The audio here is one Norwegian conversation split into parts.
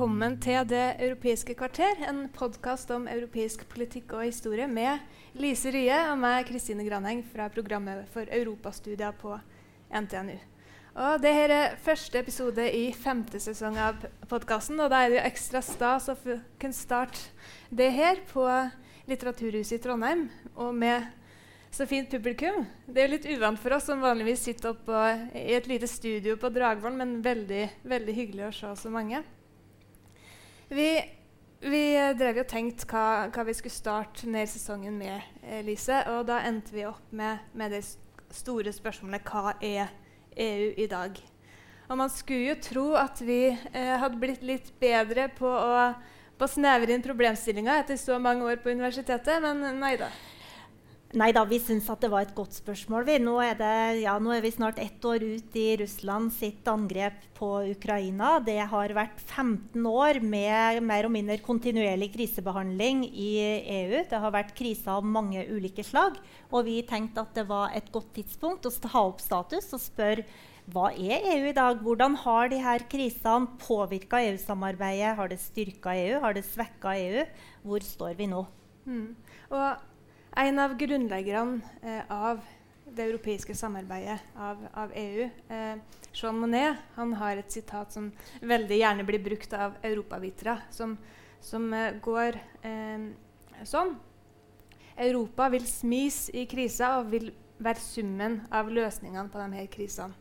Velkommen til Det europeiske kvarter, en podkast om europeisk politikk og historie med Lise Rye og meg, Kristine Graneng, fra programmet for europastudier på NTNU. Og det her er første episode i femte sesong av podkasten, og da er det jo ekstra stas å kunne starte det her på Litteraturhuset i Trondheim, og med så fint publikum. Det er litt uvant for oss som vanligvis sitter oppe i et lite studio på Dragvoll, men veldig, veldig hyggelig å se så mange. Vi, vi drev jo tenkt hva, hva, vi skulle starte ned sesongen med, Lise. Og da endte vi opp med, med det store spørsmålet hva er EU i dag? Og man skulle jo tro at vi eh, hadde blitt litt bedre på å, på å snevre inn problemstillinga etter så mange år på universitetet, men nei da. Nei da, vi syns at det var et godt spørsmål. Nå, er det, ja, nå er vi snart ett år ut i Russland sitt angrep på Ukraina. Det har vært 15 år med mer og mindre kontinuerlig krisebehandling i EU. Det har vært kriser av mange ulike slag. Og vi tenkte at det var et godt tidspunkt å ta opp status og spørre hva er EU i dag? Hvordan har disse krisene påvirka EU-samarbeidet? Har det styrka EU? Har det svekka EU? Hvor står vi nå? Mm. Og en av grunnleggerne eh, av det europeiske samarbeidet, av, av EU, eh, Jean Monnet, han har et sitat som veldig gjerne blir brukt av europavitere, som, som eh, går sånn Europa vil smis i krisa og vil være summen av løsningene på de her krisene.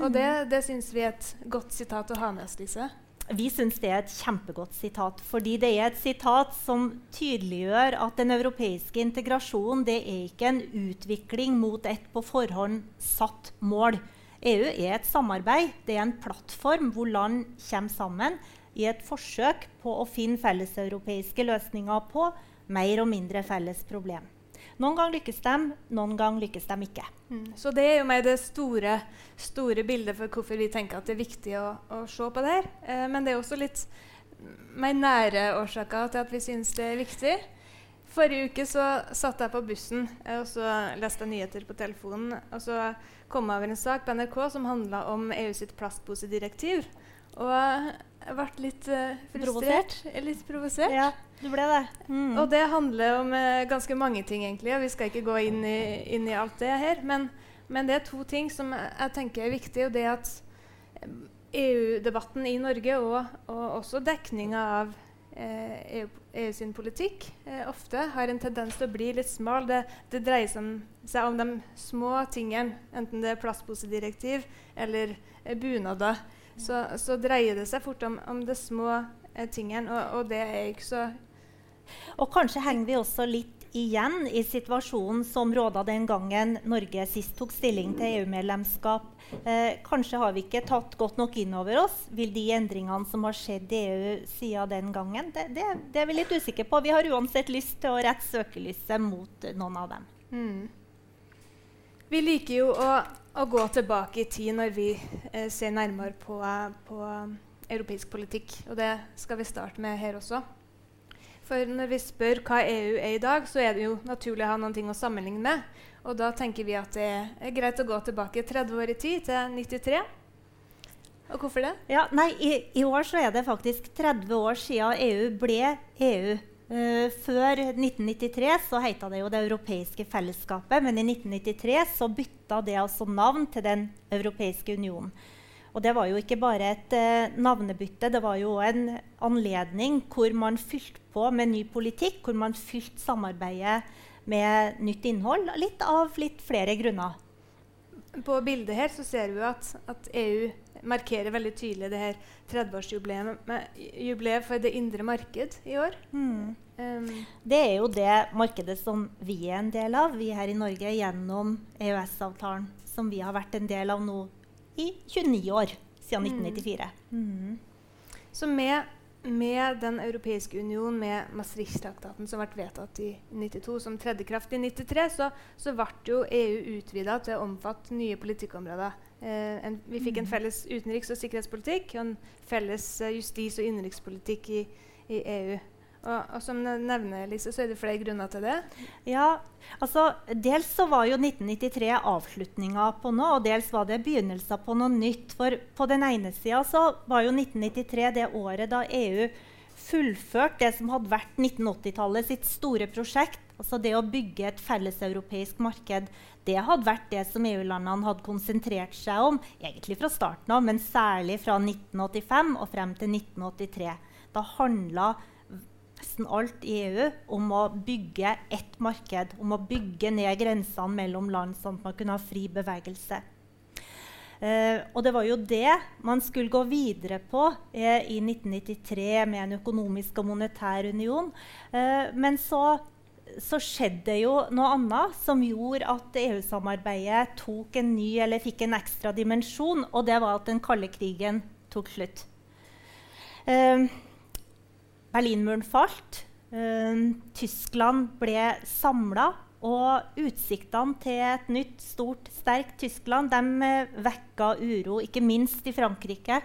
Og det, det syns vi er et godt sitat å ha med oss, Lise. Vi syns det er et kjempegodt sitat. Fordi det er et sitat som tydeliggjør at den europeiske integrasjonen det er ikke en utvikling mot et på forhånd satt mål. EU er et samarbeid. Det er en plattform hvor land kommer sammen i et forsøk på å finne felleseuropeiske løsninger på mer og mindre felles problem. Noen ganger lykkes de, noen ganger lykkes de ikke. Mm. Så det er jo meg det store, store, bildet for hvorfor vi tenker at det er viktig å, å se på det her. Eh, men det er også litt mer nære årsaker til at vi syns det er viktig. Forrige uke så satt jeg på bussen eh, og så leste nyheter på telefonen. Og så kom jeg over en sak på NRK som handla om EU sitt plastposedirektiv. Og jeg ble litt uh, frustrert. Litt provosert. Ja, du ble det. Mm. Og det handler om uh, ganske mange ting, egentlig. Og vi skal ikke gå inn i, inn i alt det her. Men, men, det er to ting som jeg, jeg tenker er viktig. Og det er at EU-debatten i Norge og, og også dekninga av eh, EU, EU, sin politikk eh, ofte har en tendens til å bli litt smal. Det, det dreier seg om, seg om de små tingene, enten det er plastposedirektiv eller eh, bunader så, så, dreier det seg fort om, om de små eh, tingene, og, og, det er ikke så Og kanskje henger vi også litt igjen i situasjonen som råda den gangen Norge sist tok stilling til EU-medlemskap. Eh, kanskje har vi ikke tatt godt nok inn over oss vil de endringene som har skjedd i EU siden den gangen. Det, det, det, er vi litt usikre på. Vi har uansett lyst til å rette søkelyset mot noen av dem. Mm. Vi liker jo å å gå tilbake i tid når vi eh, ser nærmere på, på, europeisk politikk. Og det skal vi starte med her også. For når vi spør hva EU er i dag, så er det jo naturlig å ha noen ting å sammenligne med. Og da tenker vi at det er greit å gå tilbake 30 år i tid, til 93. Og hvorfor det? Ja, nei, i, i år så er det faktisk 30 år siden EU ble EU. Uh, før 1993 så heita det jo Det europeiske fellesskapet, men i 1993 så bytta det altså navn til Den europeiske unionen. Og det var jo ikke bare et uh, navnebytte, det var jo en anledning hvor man fylte på med ny politikk, hvor man fylte samarbeidet med nytt innhold, litt av litt flere grunner. På bildet her så ser vi at, at EU markerer veldig tydelig det her 30-årsjubileet for det indre marked i år. Mm. Um, Det er jo det markedet som vi er en del av, vi her i Norge, gjennom EØS-avtalen, som vi har vært en del av nå i 29 år, siden 1994. Mm. så med, med Den europeiske union, med Maastricht-traktaten som ble vedtatt i 92, som tredde kraft i 93, så, så ble jo EU utvida til å omfatte nye politikkområder. Eh, en, vi fikk en felles utenriks- og sikkerhetspolitikk og en felles eh, justis- og innenrikspolitikk i, i EU. Og, og som ne- nevner Lise, så er det flere grunner til det. Ja, altså Dels så var jo 1993 avslutninga på noe, og dels var det begynnelsen på noe nytt. For på den ene sida så var jo 1993 det året da EU fullførte det som hadde vært 1980-tallet sitt store prosjekt. Altså det å bygge et felleseuropeisk marked. Det hadde vært det som EU-landene hadde konsentrert seg om egentlig fra starten av, men særlig fra 1985 og frem til 1983. Da handla nesten alt i EU om å bygge ett marked, om å bygge ned grensene mellom land, sånn at man kunne ha fri bevegelse. Eh, og det var jo det man skulle gå videre på eh, i 1993 med en økonomisk og monetær union. Eh, men så, så skjedde jo noe annet som gjorde at EU-samarbeidet tok en ny, eller fikk en ekstra dimensjon, og det var at den kalde krigen tok slutt. Eh, Berlinmuren falt. Eh, Tyskland ble samla. Og utsiktene til et nytt, stort, sterkt Tyskland de eh, vekka uro, ikke minst i Frankrike.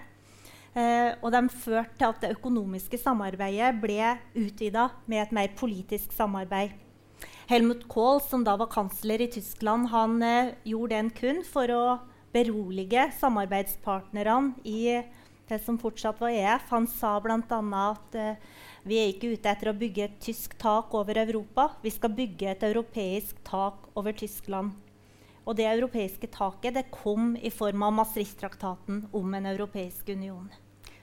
Eh, og de førte til at det økonomiske samarbeidet ble utvida med et mer politisk samarbeid. Helmut Kohl, som da var kansler i Tyskland, han gjorde den kun for å berolige samarbeidspartnerne i det som fortsatt var EF. Han sa bl.a. at eh, vi er ikke ute etter å bygge et tysk tak over Europa. Vi skal bygge et europeisk tak over Tyskland. Og det europeiske taket det kom i form av Maastricht-traktaten om en europeisk union.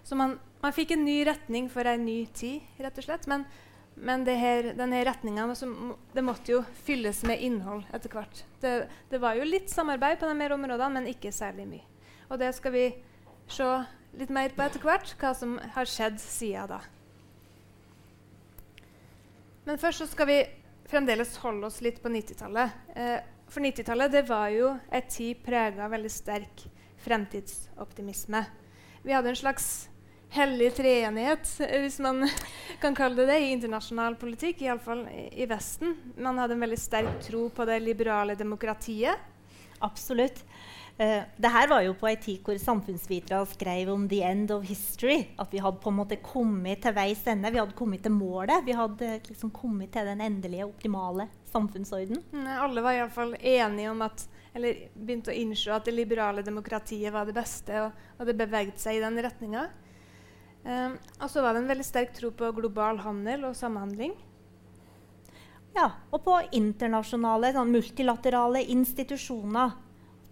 Så man, man fikk en ny retning for en ny tid, rett og slett. Men, men her, denne retninga måtte jo fylles med innhold etter hvert. Det, det var jo litt samarbeid på de her områdene, men ikke særlig mye. Og det skal vi se litt mer på etter hvert, hva som har skjedd siden da. Men først så skal vi fremdeles holde oss litt på 90-tallet. Eh, for 90-tallet var jo et tid prega av veldig sterk fremtidsoptimisme. Vi hadde en slags hellig treenighet, hvis man kan kalle det det, i internasjonal politikk, iallfall i Vesten. Man hadde en veldig sterk tro på det liberale demokratiet. Absolutt. Uh, det her var jo på ei tid hvor samfunnsvitere skrev om 'the end of history'. At vi hadde på en måte kommet til veis ende. Vi hadde kommet til målet. Vi hadde liksom kommet til den endelige, optimale samfunnsorden. Mm, alle var iallfall enige om at eller begynte å innse at det liberale demokratiet var det beste, og, og det beveget seg i den retninga. Um, og så var det en veldig sterk tro på global handel og samhandling. Ja, og på internasjonale, sånn multilaterale institusjoner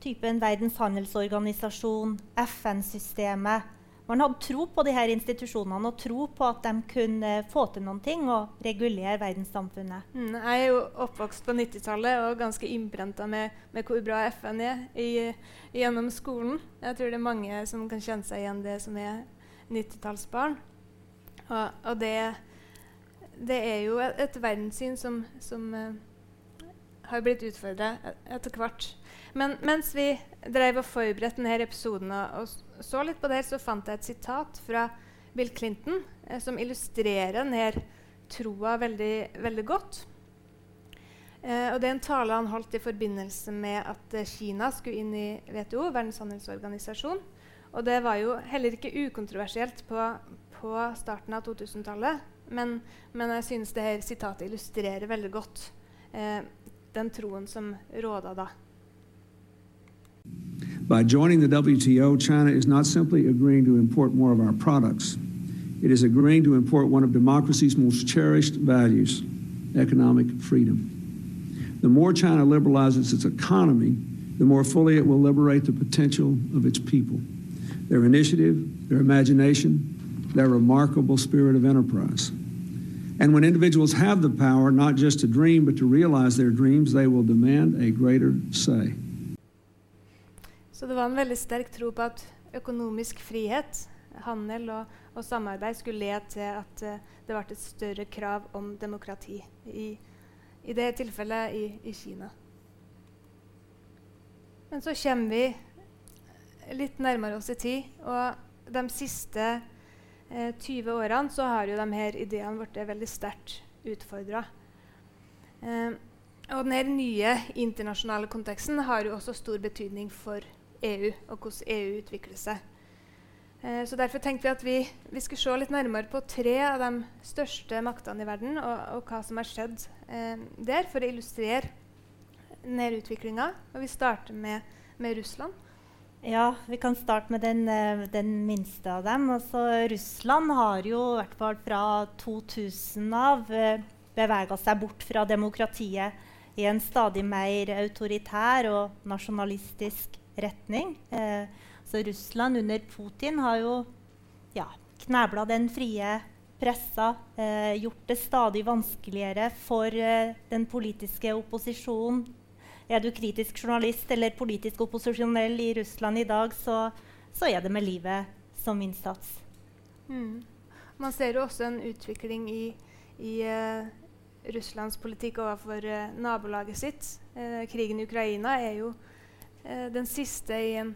typen Verdens handelsorganisasjon, FN-systemet. Man hadde tro på disse institusjonene og tro på at de kunne få til noen ting og regulere verdenssamfunnet. Mm, jeg er jo oppvokst på 90-tallet og ganske innprenta med, med, hvor bra FN er i, gjennom skolen. Jeg tror det er mange som kan kjenne seg igjen det som er 90-tallsbarn. Og, og det, det, er jo et, et verdenssyn som, som uh, har blitt utfordra etter hvert. Men mens vi drev og forberedte denne episoden og, så litt på det, så fant jeg et sitat fra Bill Clinton eh, som illustrerer denne troa veldig, veldig godt. Eh, og Det er en tale han holdt i forbindelse med at eh, Kina skulle inn i WTO, Verdens handelsorganisasjon. Og det var jo heller ikke ukontroversielt på, på starten av 2000-tallet. Men, men, jeg synes det her sitatet illustrerer veldig godt eh, den troen som råda da. By joining the WTO, China is not simply agreeing to import more of our products, it is agreeing to import one of democracy's most cherished values economic freedom. The more China liberalizes its economy, the more fully it will liberate the potential of its people, their initiative, their imagination, their remarkable spirit of enterprise. And when individuals have the power not just to dream, but to realize their dreams, they will demand a greater say. Så det var en veldig sterk tro på at økonomisk frihet, handel og, og, samarbeid skulle lede til at uh, det ble et større krav om demokrati. I, i det tilfellet i, i, Kina. Men så kommer vi litt nærmere oss i tid. Og de siste eh, 20 årene så har jo de her ideene blitt veldig sterkt utfordra. Eh, og den nye internasjonale konteksten har jo også stor betydning for EU og hvordan EU utvikler seg. Eh, så Derfor tenkte vi at vi, vi, skulle se litt nærmere på tre av de største maktene i verden, og, og hva som har skjedd eh, der, for å illustrere denne utviklinga. Vi starter med, med, Russland. Ja, vi kan starte med den, eh, den minste av dem. Altså, Russland har jo i hvert fall fra 2000 av eh, bevega seg bort fra demokratiet i en stadig mer autoritær og nasjonalistisk retning. Eh, så Russland under Putin har jo ja, knebla den frie pressa, eh, gjort det stadig vanskeligere for eh, den politiske opposisjonen. Er du kritisk journalist eller politisk opposisjonell i Russland i dag, så, så er det med livet som innsats. Mm. Man ser jo også en utvikling i, i uh, Russlands politikk overfor uh, nabolaget sitt. Uh, krigen i Ukraina er jo den siste i en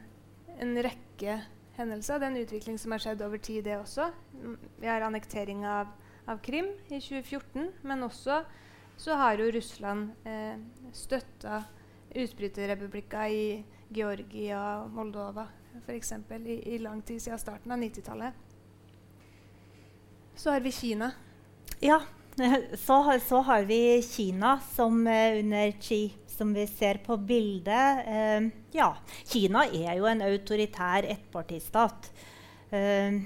en rekke hendelser. Det er en utvikling som har skjedd over tid, det også. Vi har annektering av, av Krim i 2014, men også så har jo Russland eh, støtta utbryterrepublikker i Georgia og Moldova f.eks. I, i lang tid siden starten av 90-tallet. Så har vi Kina. Ja, så, så har vi Kina, som eh, under Xi som vi ser på bildet eh, Ja, Kina er jo en autoritær ettpartistat. Eh,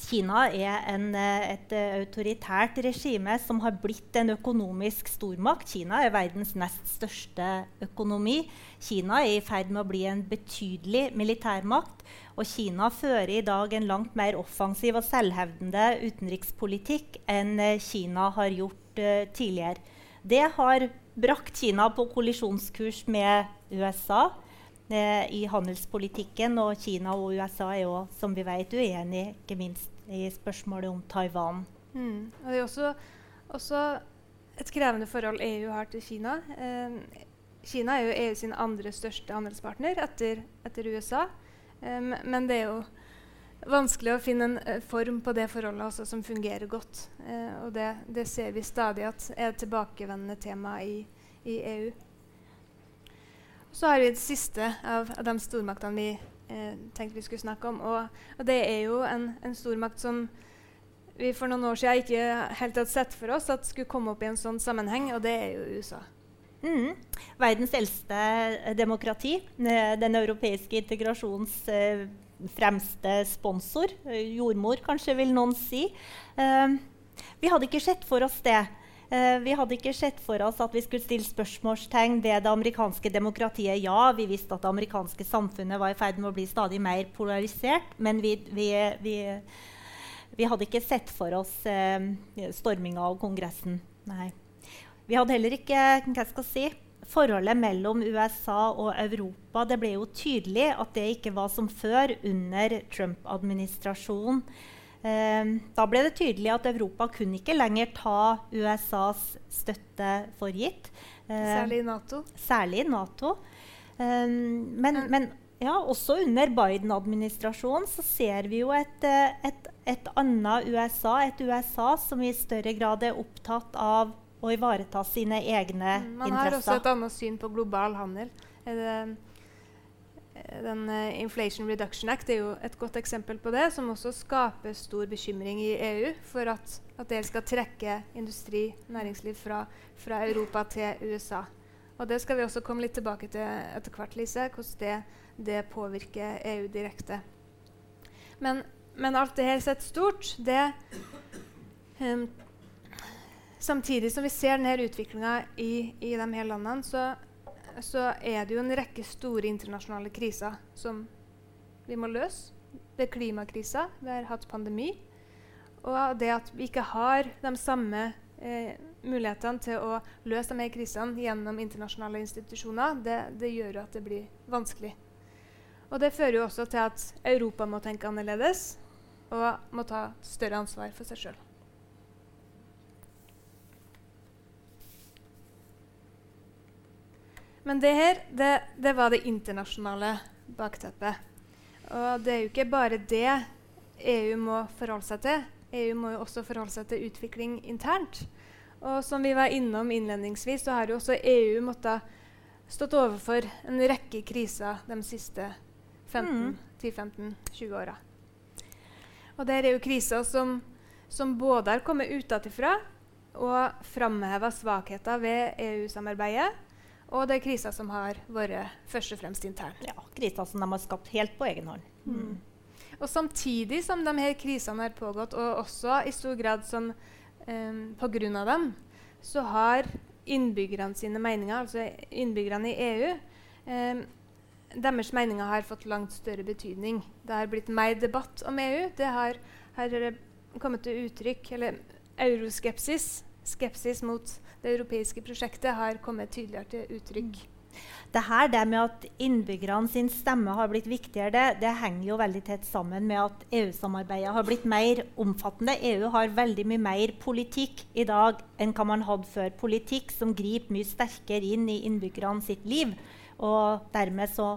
Kina er en, eh, et autoritært regime som har blitt en økonomisk stormakt. Kina er verdens nest største økonomi. Kina er i ferd med å bli en betydelig militærmakt. Og Kina fører i dag en langt mer offensiv og selvhevdende utenrikspolitikk enn eh, Kina har gjort uh, tidligere. Det har brakt Kina på kollisjonskurs med USA eh, i handelspolitikken. Og Kina og USA er jo, som vi vet, uenige, ikke minst i spørsmålet om Taiwan. Mm. Og det er også, også, et krevende forhold EU har til Kina. Eh, Kina er jo EU sin andre største handelspartner etter, etter USA. Men det er jo vanskelig å finne en uh, form på det forholdet også, som fungerer godt. Uh, og det, det, ser vi stadig at er et tilbakevendende tema i, i EU. Så har vi det siste av, av de stormaktene vi eh, tenkte vi skulle snakke om. Og, og det er jo en, en, stormakt som vi for noen år siden ikke helt hadde sett for oss at skulle komme opp i en sånn sammenheng, og det er jo USA. Mm. Verdens eldste demokrati. Den europeiske integrasjons eh, fremste sponsor. Eh, jordmor, kanskje, vil noen si. Vi hadde ikke sett for oss det. Vi hadde ikke sett for oss at vi skulle stille spørsmålstegn ved det amerikanske demokratiet. Ja, vi visste at det amerikanske samfunnet var i ferd med å bli stadig mer polarisert, men vi, vi, vi, vi hadde ikke sett for oss eh, storminga av Kongressen. Nei. Vi hadde heller ikke hva skal jeg si, forholdet mellom USA og Europa Det ble jo tydelig at det ikke var som før under Trump-administrasjonen. Eh, da ble det tydelig at Europa kunne ikke lenger ta USAs støtte for gitt. Eh, særlig i Nato. Særlig i NATO. Eh, men, men ja, også under Biden-administrasjonen så ser vi jo et, et, et annet USA, et USA som i større grad er opptatt av å ivareta sine egne mm, man interesser. Man har også et annet syn på global handel. Det, den uh, Inflation Reduction Act er jo et godt eksempel på det, som også skaper stor bekymring i EU for at, at det skal trekke industri, næringsliv, fra, fra, Europa til USA. Og Det skal vi også komme litt tilbake til etter hvert, Lise, hvordan det, det påvirker EU direkte. Men, men, alt det her sett stort, det um, Samtidig som vi ser denne utviklinga i, i de her landene, så, så, er det jo en rekke store internasjonale kriser som vi må løse. Det er klimakrisa, vi har hatt pandemi. Og det at vi ikke har de samme eh, mulighetene til å løse de her krisene gjennom internasjonale institusjoner, det, det gjør at det blir vanskelig. Og det fører jo også til at Europa må tenke annerledes og må ta større ansvar for seg sjøl. Men det her, det, det, var det internasjonale bakteppet. Og det er jo ikke bare det EU må forholde seg til. EU må jo også forholde seg til utvikling internt. Og som vi var innom innledningsvis, så har jo også EU måttet stått overfor en rekke kriser de siste 10-15-20 mm. åra. Og det er jo kriser som, som både har kommet utenfra og framheva svakheter ved EU-samarbeidet, og det er kriser som har vært først og fremst intern. Ja, kriser som de har skapt helt på egen hånd. Mm. mm. Og samtidig som de her krisene har pågått, og også i stor grad som um, pga. dem, så har innbyggerne sine meninger, altså innbyggerne i EU um, Deres meninger har fått langt større betydning. Det har blitt mer debatt om EU. Det har, har kommet til uttrykk Eller euroskepsis, skepsis mot det europeiske prosjektet har kommet tydeligere til uttrykk. Det her det med at innbyggerne sin stemme har blitt viktigere, det, det henger jo veldig tett sammen med at EU-samarbeidet har blitt mer omfattende. EU har veldig mye mer politikk i dag enn hva man hadde før. Politikk som griper mye sterkere inn i innbyggerne sitt liv. Og dermed så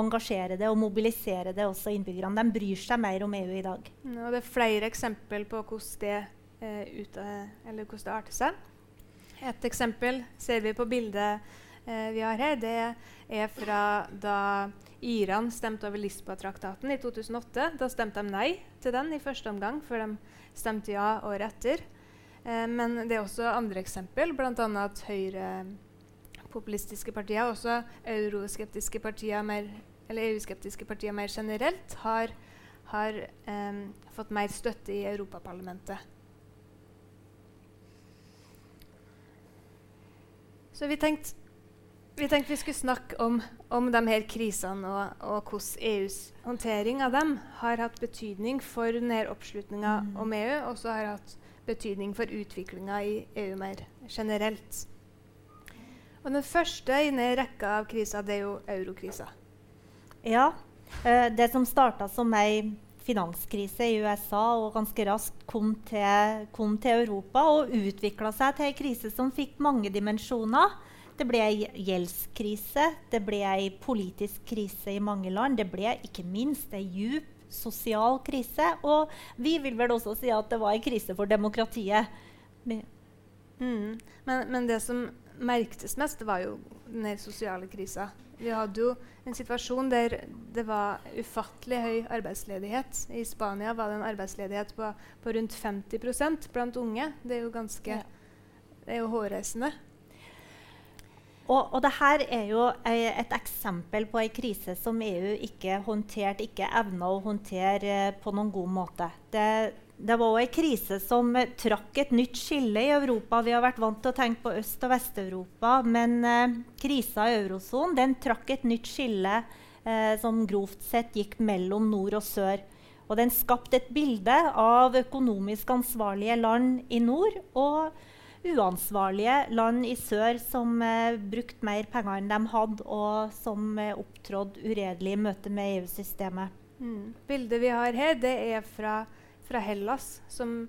engasjerer det og mobiliserer det også innbyggerne. De bryr seg mer om EU i dag. Ja, det er flere eksempler på hvordan det, eh, ut, hvordan det arter seg. Et eksempel ser vi på bildet eh, vi har her. Det er fra da Iran stemte over Lisboa-traktaten i 2008. Da stemte de nei til den i første omgang, før de stemte ja året etter. Eh, men det er også andre eksempel, bl.a. at høyrepopulistiske partier, også euroskeptiske partier mer, eller EU-skeptiske partier mer generelt, har, har eh, fått mer støtte i Europaparlamentet. Så vi tenkte vi tenkt vi skulle snakke om, om de her krisene og, og, hvordan EUs håndtering av dem har hatt betydning for denne oppslutninga mm. om EU, og så har hatt betydning for utviklinga i EU mer generelt. Og Den første i denne rekka av kriser det er jo eurokrisa. Ja. Uh, det som starta som ei finanskrise i USA og ganske raskt kom til, kom til Europa og utvikla seg til en krise som fikk mange dimensjoner. Det ble ei gjeldskrise, det ble ei politisk krise i mange land. Det ble ikke minst ei djup sosial krise. Og vi vil vel også si at det var ei krise for demokratiet. Mm. Men, men, det som merktes mest, var jo den sosiale krisa. Vi hadde jo en situasjon der det var ufattelig høy arbeidsledighet. I Spania var det en arbeidsledighet på, på rundt 50% blant unge. Det er jo ganske Det er jo hårreisende. Og, og dette er jo et eksempel på en krise som EU ikke håndterte, ikke evna å håndtere eh, på noen god måte. Det, det var òg en krise som trakk et nytt skille i Europa. Vi har vært vant til å tenke på Øst- og Vest-Europa, men eh, krisa i eurosonen trakk et nytt skille eh, som grovt sett gikk mellom nord og sør. Og den skapte et bilde av økonomisk ansvarlige land i nord og uansvarlige land i sør som eh, brukte mer penger enn de hadde, og som eh, opptrådte uredelig i møte med EU-systemet. Mm. Bildet vi har her, det er fra fra Hellas, som,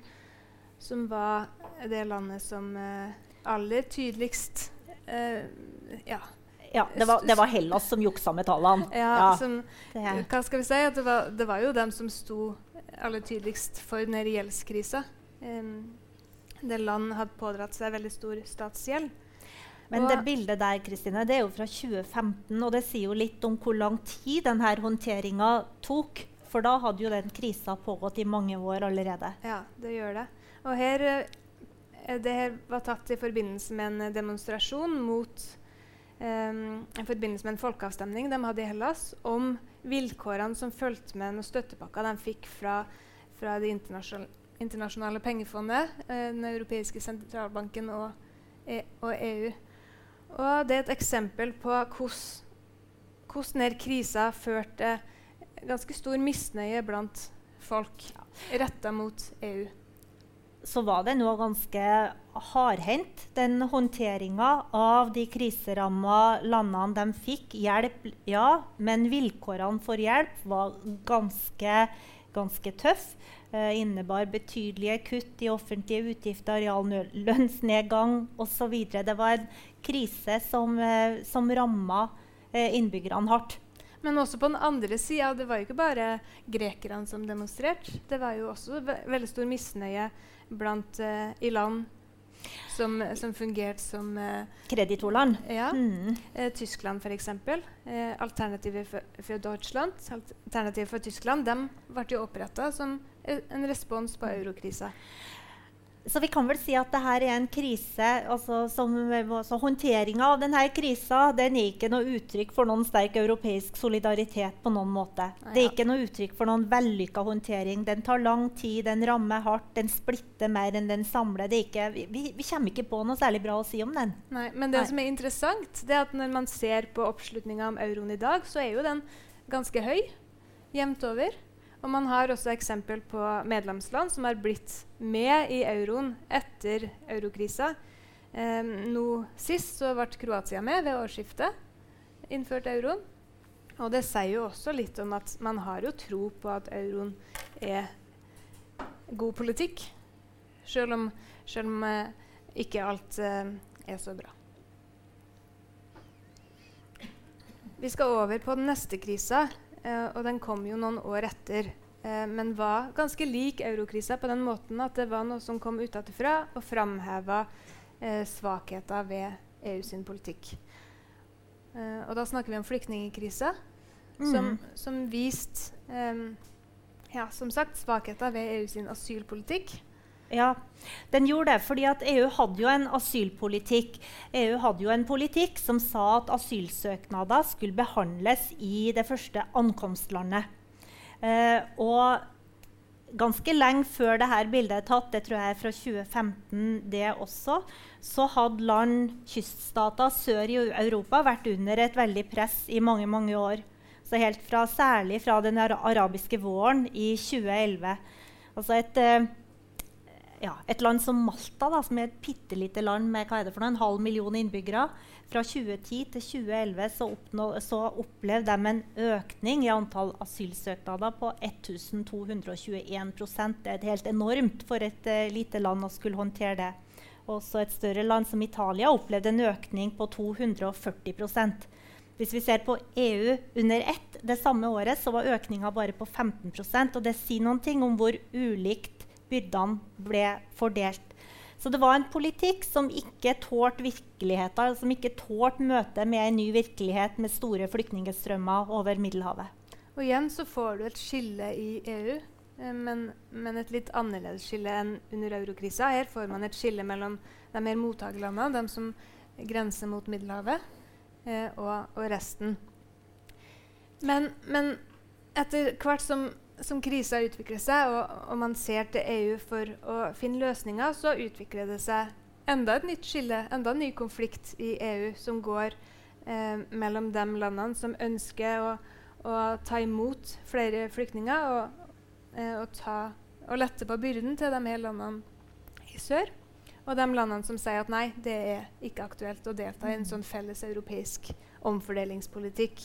som var det landet som eh, aller tydeligst eh, ja, ja, det var, det var, Hellas som juksa med tallene. Ja, ja. Som, hva skal vi si? Det var, det, var, jo dem som sto aller tydeligst for den gjeldskrisa. Um, det land hadde pådratt seg veldig stor statsgjeld. Men det bildet der Kristine, det er jo fra 2015, og det sier jo litt om hvor lang tid denne håndteringa tok. For da hadde jo den krisa pågått i mange år allerede. Ja, det gjør det. Og her, eh, det her var tatt i forbindelse med en demonstrasjon mot um, i forbindelse med en folkeavstemning de hadde i Hellas om vilkårene som fulgte med noen støttepakka de fikk fra, fra Det internasjonale, internasjonale pengefondet, uh, Den europeiske sentralbanken og, e og, EU. Og det er et eksempel på hvordan denne krisa førte ganske stor misnøye blant folk retta mot EU. så var det nå ganske hardhendt, den håndteringa av de kriseramma landene de fikk. Hjelp, ja, men vilkårene for hjelp var ganske, ganske tøffe. Eh, innebar betydelige kutt i offentlige utgifter, reallønnsnedgang osv. Det var en krise som, eh, som ramma eh, innbyggerne hardt. Men også på den andre sida, det var jo ikke bare grekerne som demonstrerte. Det var jo også ve veldig stor misnøye blant, uh, i land som, som fungerte som uh, Kreditorland. Ja. Mm. Uh, Tyskland, f.eks. Uh, Alternativet for, for, Deutschland, Alternativet for Tyskland, de ble jo oppretta som en respons på eurokrisa. Så vi kan vel si at dette er en krise altså, som, Håndteringa av denne krisa den er ikke noe uttrykk for noen sterk europeisk solidaritet på noen måte. Det er ikke noe uttrykk for noen vellykka håndtering. Den tar lang tid, den rammer hardt, den splitter mer enn den samler. Ikke, vi, vi, kommer ikke på noe særlig bra å si om den. Nei, men det Nei. som er interessant, det er at når man ser på oppslutninga om euroen i dag, så er jo den ganske høy jevnt over. Og man har også eksempel på medlemsland som har blitt med i euroen etter eurokrisa. Eh, nå Sist så ble Kroatia med ved årsskiftet. Innført euroen. Og det sier jo også litt om at man har jo tro på at euroen er god politikk. Selv om, selv om eh, ikke alt eh, er så bra. Vi skal over på den neste krisa, og den kom jo noen år etter, uh, men var ganske lik eurokrisa på den måten at det var noe som kom utenfra og framheva eh, svakheter ved EU sin politikk. og da snakker vi om flyktningkrisa, mm. som, som viste ja, som sagt, svakheter ved EU sin asylpolitikk. Ja, den gjorde det. fordi at EU hadde jo en asylpolitikk. EU hadde jo en politikk som sa at asylsøknader skulle behandles i det første ankomstlandet. Eh, og ganske lenge før dette bildet er tatt, det tror jeg er fra 2015, det også, så hadde land, kyststater sør i Europa vært under et veldig press i mange, mange år. Så helt fra, Særlig fra den arabiske våren i 2011. Altså et... Eh, ja, et land som Malta, da, som er et bitte lite land med noe, en halv million innbyggere. Fra 2010 til 2011 så, oppnå, så opplevde de en økning i antall asylsøknader på 1221 Det er helt enormt for et uh, lite land å skulle håndtere det. Også et større land som Italia opplevde en økning på 240% hvis vi ser på EU under ett det samme året, så var økninga bare på 15% og Det sier noen ting om hvor ulikt byrdene ble fordelt. Så det var en politikk som ikke tålte virkeligheten, som ikke tålte møtet med en ny virkelighet med store flyktningstrømmer over Middelhavet. Og igjen så får du et skille i EU, eh, men, men, et litt annerledes skille enn under eurokrisa. Her får man et skille mellom de mer mottakerlandene, de som grenser mot Middelhavet, eh, og, og, resten. Men, men etter hvert som som krisa utvikler seg, og, og, man ser til EU for å finne løsninger, så utvikler det seg enda et nytt skille, enda en ny konflikt i EU som går eh, mellom de landene som ønsker å, å ta imot flere flyktninger og, eh, og, ta, og, lette på byrden til de her landene i sør. Og de landene som sier at nei, det er ikke aktuelt å delta i en sånn felles europeisk omfordelingspolitikk.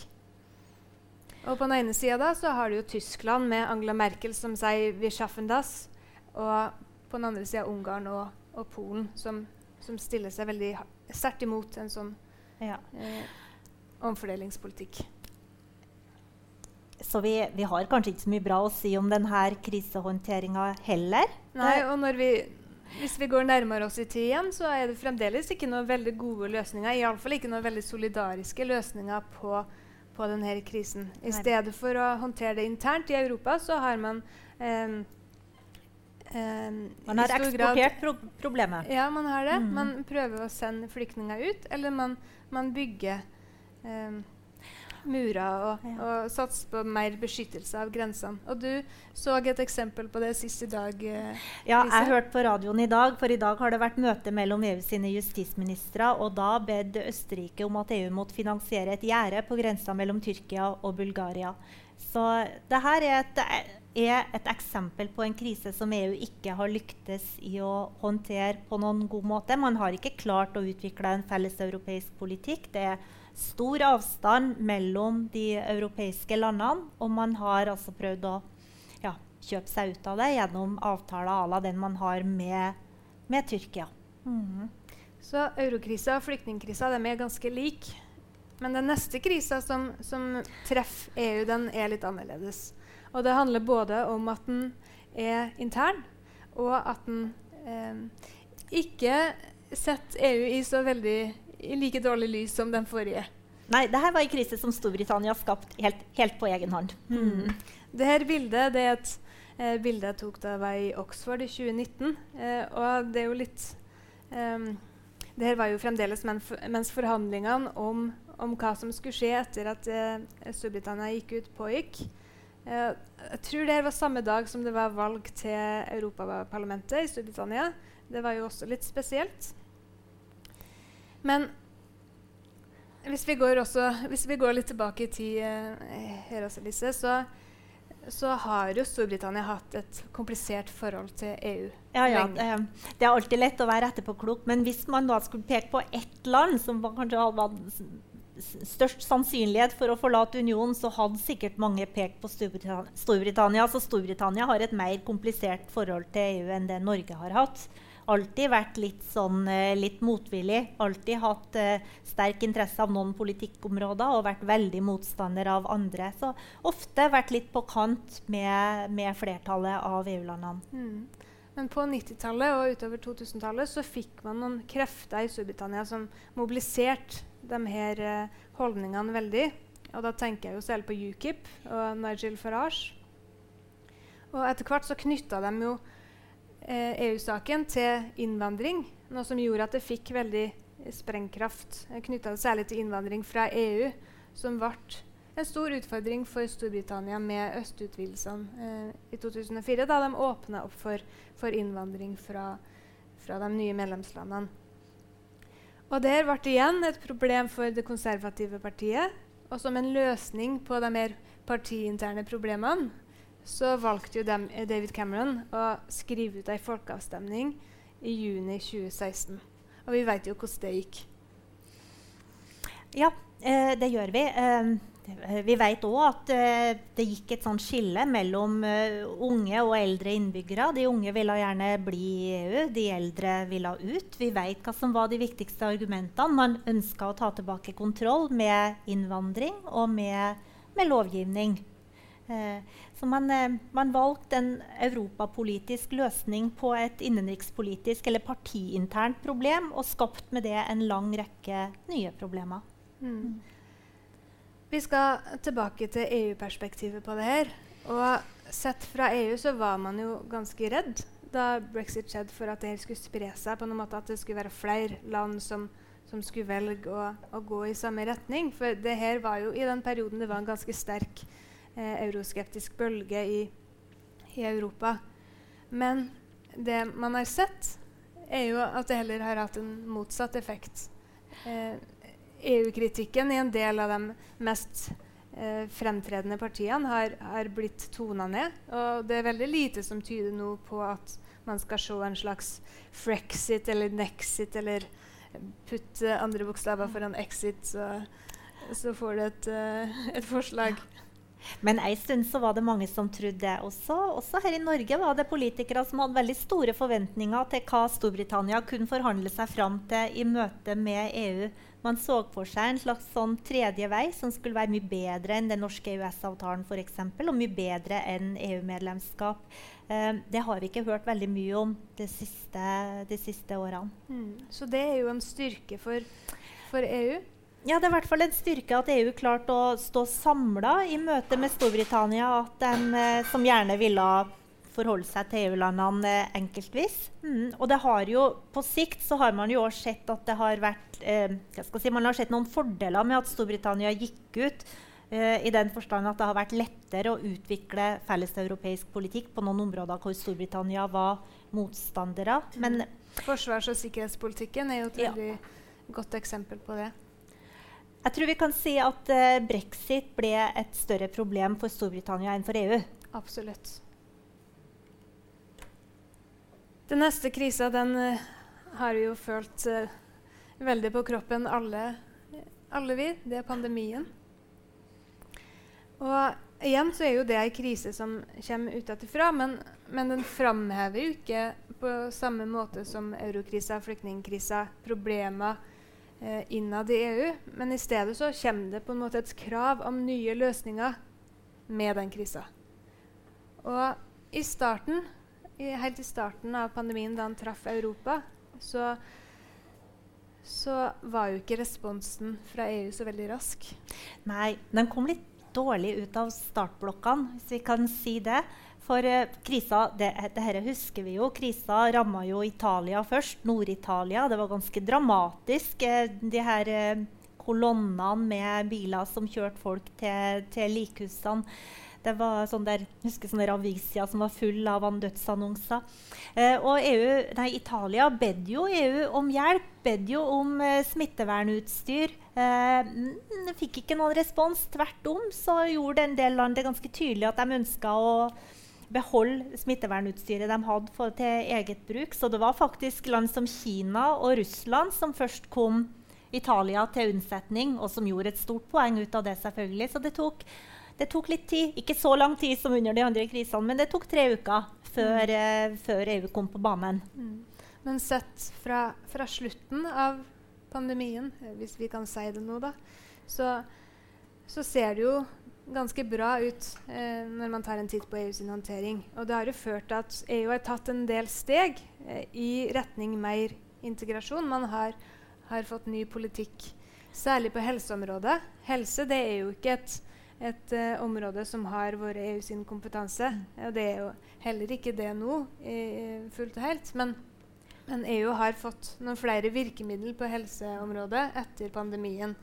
Og på den ene sida har du jo Tyskland med Angela Merkel som sier 'vi schaffen das'. Og på den andre sida Ungarn og, og Polen som, som, stiller seg veldig sterkt imot en sånn ja. eh, omfordelingspolitikk. Så vi, vi, har kanskje ikke så mye bra å si om denne krisehåndteringa heller. Nei, og vi, hvis vi går nærmere oss i tid igjen, så er det fremdeles ikke noen veldig gode løsninger. Iallfall ikke noen veldig solidariske løsninger på på denne krisen. I stedet for å håndtere det internt i Europa, så har man um, um, Man har eksportert pro problemet. Ja, man har det. Mm. Man prøver å sende flyktninger ut, eller man, man bygger um, murer og, ja. og satse på mer beskyttelse av grensene. Og du så et eksempel på det sist i dag. Eh, ja, jeg hørte på radioen i dag, for i dag har det vært møte mellom EU sine justisministre, og da bed Østerrike om at EU måtte finansiere et gjerde på grensa mellom Tyrkia og Bulgaria. Så det her er et, er et, eksempel på en krise som EU ikke har lyktes i å håndtere på noen god måte. Man har ikke klart å utvikle en felles europeisk politikk. Det er stor avstand mellom de europeiske landene, og man har altså prøvd å ja, kjøpe seg ut av det gjennom avtaler à la den man har med, med Tyrkia. Mm. Så eurokrisa og flyktningkrisa er ganske like. Men den neste krisa som, som, treffer EU, den er litt annerledes. Og det handler både om at den er intern, og at den eh, ikke setter EU i så veldig i like dårlig lys som den forrige. Nei, dette var en krise som Storbritannia har skapt helt, helt, på egen hånd. Mm. her bildet det er et eh, bilde jeg tok da jeg var i Oxford i 2019. Eh, og det er jo litt um, det her var jo fremdeles mens forhandlingene om om hva som skulle skje etter at eh, Storbritannia gikk ut, pågikk. Eh, jeg tror det var samme dag som det var valg til Europaparlamentet i Storbritannia. Det var jo også litt spesielt. Men hvis vi går, også, hvis vi går litt tilbake i tid, eh, her også, Lise, så, så, har jo Storbritannia hatt et komplisert forhold til EU. Ja, ja. Det, det, er alltid lett å være etterpåklok, men hvis man da skulle peke på ett land som kanskje hadde størst sannsynlighet for å forlate unionen, så hadde sikkert mange pekt på Storbritannia. Storbritannia. Så Storbritannia har et mer komplisert forhold til EU enn det Norge har hatt. Alltid vært litt, sånn, eh, litt motvillig. Alltid hatt uh, sterk interesse av noen politikkområder og vært veldig motstander av andre. Så ofte vært litt på kant med, med flertallet av EU-landene. Mm. Men på 90-tallet og utover 2000-tallet så fikk man noen krefter i Storbritannia som mobiliserte de her uh, holdningene veldig. Og da tenker jeg jo selv på UKIP og Nigel Farage. Og etter hvert så knytta de jo eh, EU-saken til innvandring, noe som gjorde at det fikk veldig sprengkraft. Knytta det særlig til innvandring fra EU, som ble en stor utfordring for Storbritannia med østutvidelsene eh, i 2004, da de åpna opp for, for innvandring fra, fra de nye medlemslandene. Og der ble det igjen et problem for det konservative partiet. Og som en løsning på de mer partiinterne problemene så valgte jo dem, eh, David Cameron å skrive ut ei folkeavstemning i juni 2016. Og vi vet jo hvordan det gikk. Ja, eh, det gjør vi. Eh, Eh, vi vet òg at eh, det gikk et sånt skille mellom uh, unge og eldre innbyggere. De unge ville gjerne bli i EU, de eldre ville ut. Vi vet hva som var de viktigste argumentene. Man ønska å ta tilbake kontroll med innvandring og med, med lovgivning. Uh, så man, man, valgte en europapolitisk løsning på et innenrikspolitisk eller partiinternt problem og skapt med det en lang rekke nye problemer. Mm. Vi skal tilbake til EU-perspektivet på det her. Og sett fra EU så var man jo ganske redd da brexit skjedde, for at det her skulle spre seg på noen måte, at det skulle være flere land som, som skulle velge å, å, gå i samme retning. For det her var jo i den perioden det var en ganske sterk eh, euroskeptisk bølge i, i, Europa. Men det man har sett, er jo at det heller har hatt en motsatt effekt. Eh, EU-kritikken i en del av de mest eh, fremtredende partiene har, har blitt tona ned. Og det er veldig lite som tyder nå på at man skal se en slags frexit eller nexit eller putte andre bokstaver foran exit, så, så får du et, uh, et forslag. Ja. Men en stund så var det mange som trodde det også. Også her i Norge var det politikere som hadde veldig store forventninger til hva Storbritannia kunne forhandle seg fram til i møte med EU. Man så for seg en slags sånn tredje vei som skulle være mye bedre enn den norske EØS-avtalen f.eks. Og mye bedre enn EU-medlemskap. Eh, det har vi ikke hørt veldig mye om de siste, de siste årene. Mm. Så det er jo en styrke for, for EU? Ja, Det er i hvert fall en styrke at EU klarte å stå samla i møte med Storbritannia. At de, eh, som gjerne ville forholde seg til EU-landene enkeltvis. Mm. Og det har jo, på sikt så har man jo også sett at det har vært eh, si, man har sett noen fordeler med at Storbritannia gikk ut. Eh, I den forstand at det har vært lettere å utvikle felleseuropeisk politikk på noen områder hvor Storbritannia var motstandere. Men, Forsvars- og sikkerhetspolitikken er jo et veldig godt eksempel på det. Jeg tror vi kan si at uh, brexit ble et større problem for Storbritannia enn for EU. Absolutt. Den neste krisa den uh, har vi jo følt uh, veldig på kroppen, alle, alle, vi. Det er pandemien. Og igjen så er jo det ei krise som kommer utenfra, men, men den framhever jo ikke på samme måte som eurokrisa, flyktningkrisa, problemer eh, innad i EU. Men i stedet så kommer det på en måte et krav om nye løsninger med den krisa. Og i starten, i, helt i starten av pandemien, da han traff Europa, så, så var jo ikke responsen fra EU så veldig rask. Nei, den kom litt dårlig ut av startblokkene, hvis vi kan si det. For uh, krisa, det, det husker vi jo, krisa ramma jo Italia først. Nord-Italia. Det var ganske dramatisk. Uh, de her uh, kolonnene med biler som kjørte folk til, til likhusene. Det var sånn der, jeg husker sånne avisia som var full av dødsannonser. Eh, og EU, nei, Italia bedde jo EU om hjelp, bedde jo om eh, smittevernutstyr. Eh, fikk ikke noen respons. Tvert om så gjorde en del land det ganske tydelig at de ønska å beholde smittevernutstyret de hadde for, til eget bruk. Så det var faktisk land som Kina og Russland som først kom Italia til unnsetning, og som gjorde et stort poeng ut av det. selvfølgelig. Så det tok det tok litt tid. Ikke så lang tid som under de andre krisene, men det tok tre uker før, mm. før EU kom på banen. Mm. Men sett fra, fra, slutten av pandemien, eh, hvis vi kan si det nå, da, så, så ser det jo ganske bra ut eh, når man tar en titt på EU sin håndtering. Og det har jo ført til at EU har tatt en del steg eh, i retning mer integrasjon. Man har, har, fått ny politikk, særlig på helseområdet. Helse det er jo ikke et et eh, område som har vært EU sin kompetanse. Og det er jo heller ikke det nå fullt og helt. Men, men, EU har fått noen flere virkemidler på helseområdet etter pandemien.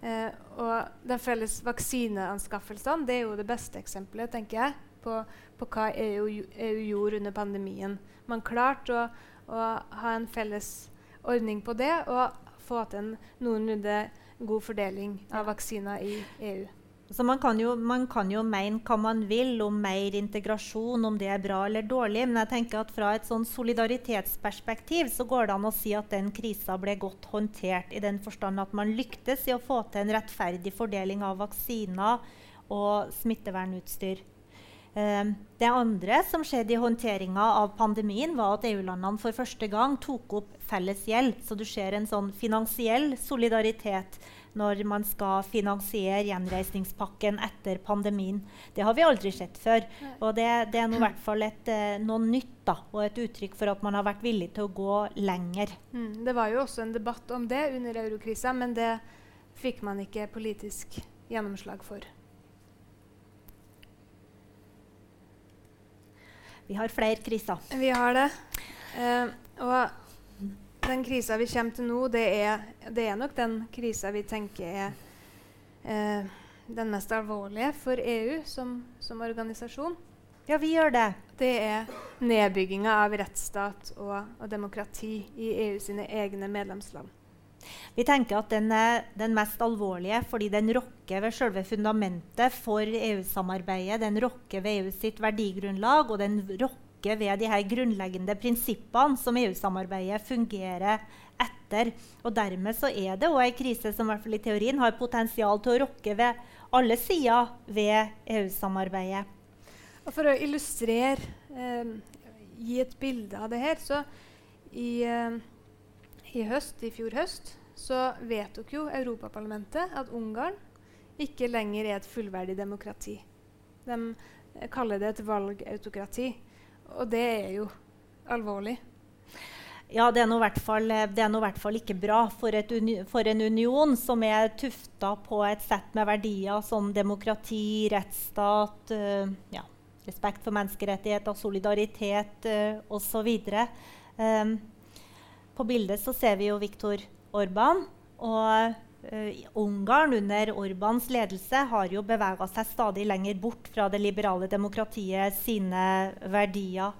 Uh, og de felles vaksineanskaffelsene det er jo det beste eksempelet tenker jeg, på, på hva EU, EU, gjorde under pandemien. Man klarte å, å, ha en felles ordning på det og få til en noenlunde god fordeling av vaksiner i EU. Så man kan, jo, man kan, jo, mene hva man vil om mer integrasjon, om det er bra eller dårlig. Men jeg tenker at fra et sånn solidaritetsperspektiv så går det an å si at den krisa ble godt håndtert. I den forstand at man lyktes i å få til en rettferdig fordeling av vaksiner og smittevernutstyr. Um, det andre som skjedde i håndteringa av pandemien, var at EU-landene for første gang tok opp felles gjeld. Så du ser en sånn finansiell solidaritet når man skal finansiere gjenreisningspakken etter pandemien. Det har vi aldri sett før. Og det, det er noe, hvert fall et, eh, noe nytt da, og et uttrykk for at man har vært villig til å gå lenger. Mm, det var jo også en debatt om det under eurokrisa, men det fikk man ikke politisk gjennomslag for. Vi har flere kriser. Vi har det. Uh, og den krisa vi kommer til nå, det er, det er nok den krisa vi tenker er eh, den mest alvorlige for EU som, som, organisasjon. Ja, vi gjør det. Det er nedbygginga av rettsstat og, og, demokrati i EU sine egne medlemsland. Vi tenker at den er den mest alvorlige fordi den rokker ved selve fundamentet for EU-samarbeidet. Den rokker ved EU sitt verdigrunnlag, og den rokker rokke ved de her grunnleggende prinsippene som EU-samarbeidet fungerer etter. Og Dermed så er det òg en krise som i hvert fall i teorien har potensial til å rokke ved alle sider ved EU-samarbeidet. Og For å illustrere, eh, gi et bilde av det her, så i, eh, i høst, i fjor høst så vedtok jo Europaparlamentet at Ungarn ikke lenger er et fullverdig demokrati. De kaller det et valgautokrati. Og det er jo alvorlig. Ja, det er nå i hvert fall ikke bra for, for, en union som er tufta på et sett med verdier som demokrati, rettsstat, uh, ja, respekt for menneskerettigheter, solidaritet uh, osv. Um, på bildet så ser vi jo Viktor Orban. Og Ungarn under Orbans ledelse har jo bevega seg stadig lenger bort fra det liberale demokratiet sine verdier.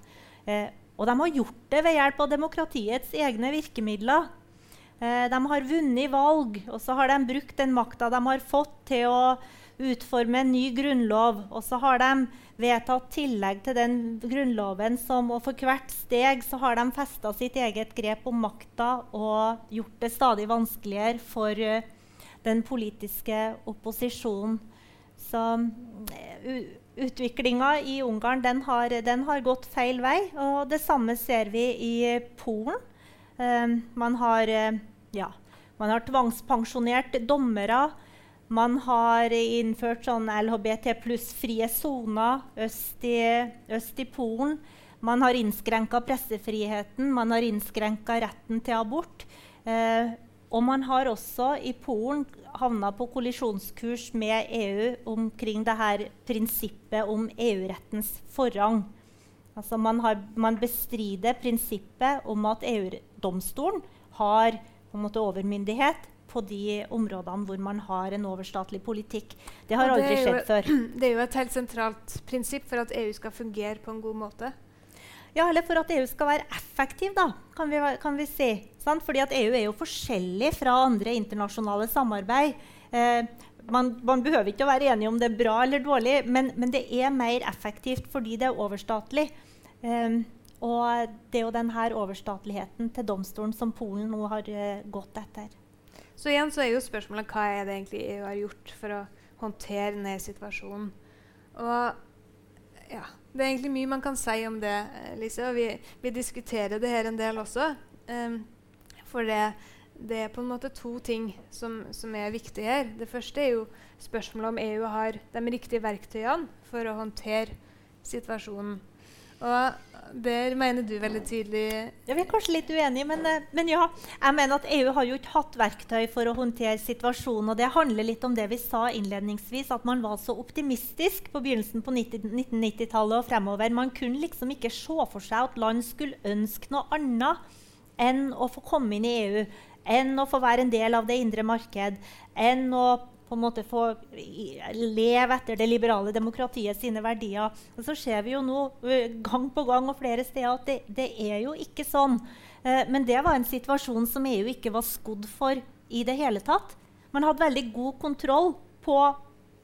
Eh, og de har gjort det ved hjelp av demokratiets egne virkemidler. Eh, de har vunnet valg, og så har de brukt den makta de har fått, til å utforme en ny grunnlov. Og så har de vedtatt tillegg til den grunnloven som, og for hvert steg så har de festa sitt eget grep om makta og gjort det stadig vanskeligere for uh, den politiske opposisjonen. Så uh, utviklinga i Ungarn den har, den har, gått feil vei. Og det samme ser vi i Polen. Uh, man har ja, man har tvangspensjonert dommere. Man har innført sånn LHBT pluss-frie soner øst, øst, i Polen. Man har innskrenka pressefriheten, man har innskrenka retten til abort. Eh, og man har også i Polen havna på kollisjonskurs med EU omkring det her prinsippet om EU-rettens forrang. Altså man, har, man bestrider prinsippet om at EU-domstolen har på en måte overmyndighet på de områdene hvor man har en overstatlig politikk. Det har aldri det skjedd før. Det er jo et helt sentralt prinsipp for at EU skal fungere på en god måte. Ja, eller for at EU skal være effektiv, da, kan vi, kan vi si. Sant? Fordi at EU er jo forskjellig fra andre internasjonale samarbeid. Eh, man, man, behøver ikke å være enige om det er bra eller dårlig, men, men det er mer effektivt fordi det er overstatlig. Eh, og det er jo denne overstatligheten til domstolen som Polen nå har eh, gått etter. Så igjen så er jo spørsmålet hva er det egentlig EU har gjort for å håndtere denne situasjonen. Og ja, Det er egentlig mye man kan si om det, Lise. Og vi, vi diskuterer det her en del også. Um, for det, det, er på en måte to ting som, som, er viktige her. Det første er jo spørsmålet om EU har de riktige verktøyene for å håndtere situasjonen. Og der mener du veldig tydelig Ja, Vi er kanskje litt uenige, men, eh, men, ja. Jeg mener at EU har jo ikke hatt verktøy for å håndtere situasjonen. Og det handler litt om det vi sa innledningsvis, at man var så optimistisk på begynnelsen på 1990-tallet og fremover. Man kunne liksom ikke se for seg at land skulle ønske noe annet enn å få komme inn i EU. Enn å få være en del av det indre marked. Enn å på en måte få leve etter det liberale demokratiet sine verdier. Og så ser vi jo nå gang på gang og flere steder at det, det er jo ikke sånn. Eh, men det var en situasjon som EU ikke var skodd for i det hele tatt. Man hadde veldig god kontroll på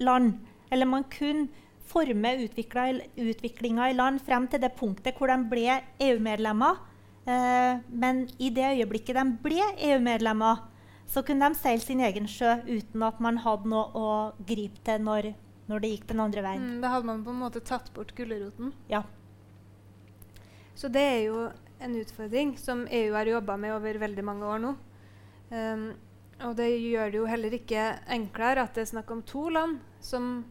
land. Eller man kunne forme utviklinga i land frem til det punktet hvor de ble EU-medlemmer. Eh, men i det øyeblikket de ble EU-medlemmer, så kunne de seile sin egen sjø uten at man hadde noe å gripe til når, når det gikk den andre veien. Mm, da hadde man på en måte tatt bort gulroten? Ja. Så det er jo en utfordring som EU har jobba med over veldig mange år nå. Um, og det gjør det jo heller ikke enklere at det er snakk om to land som,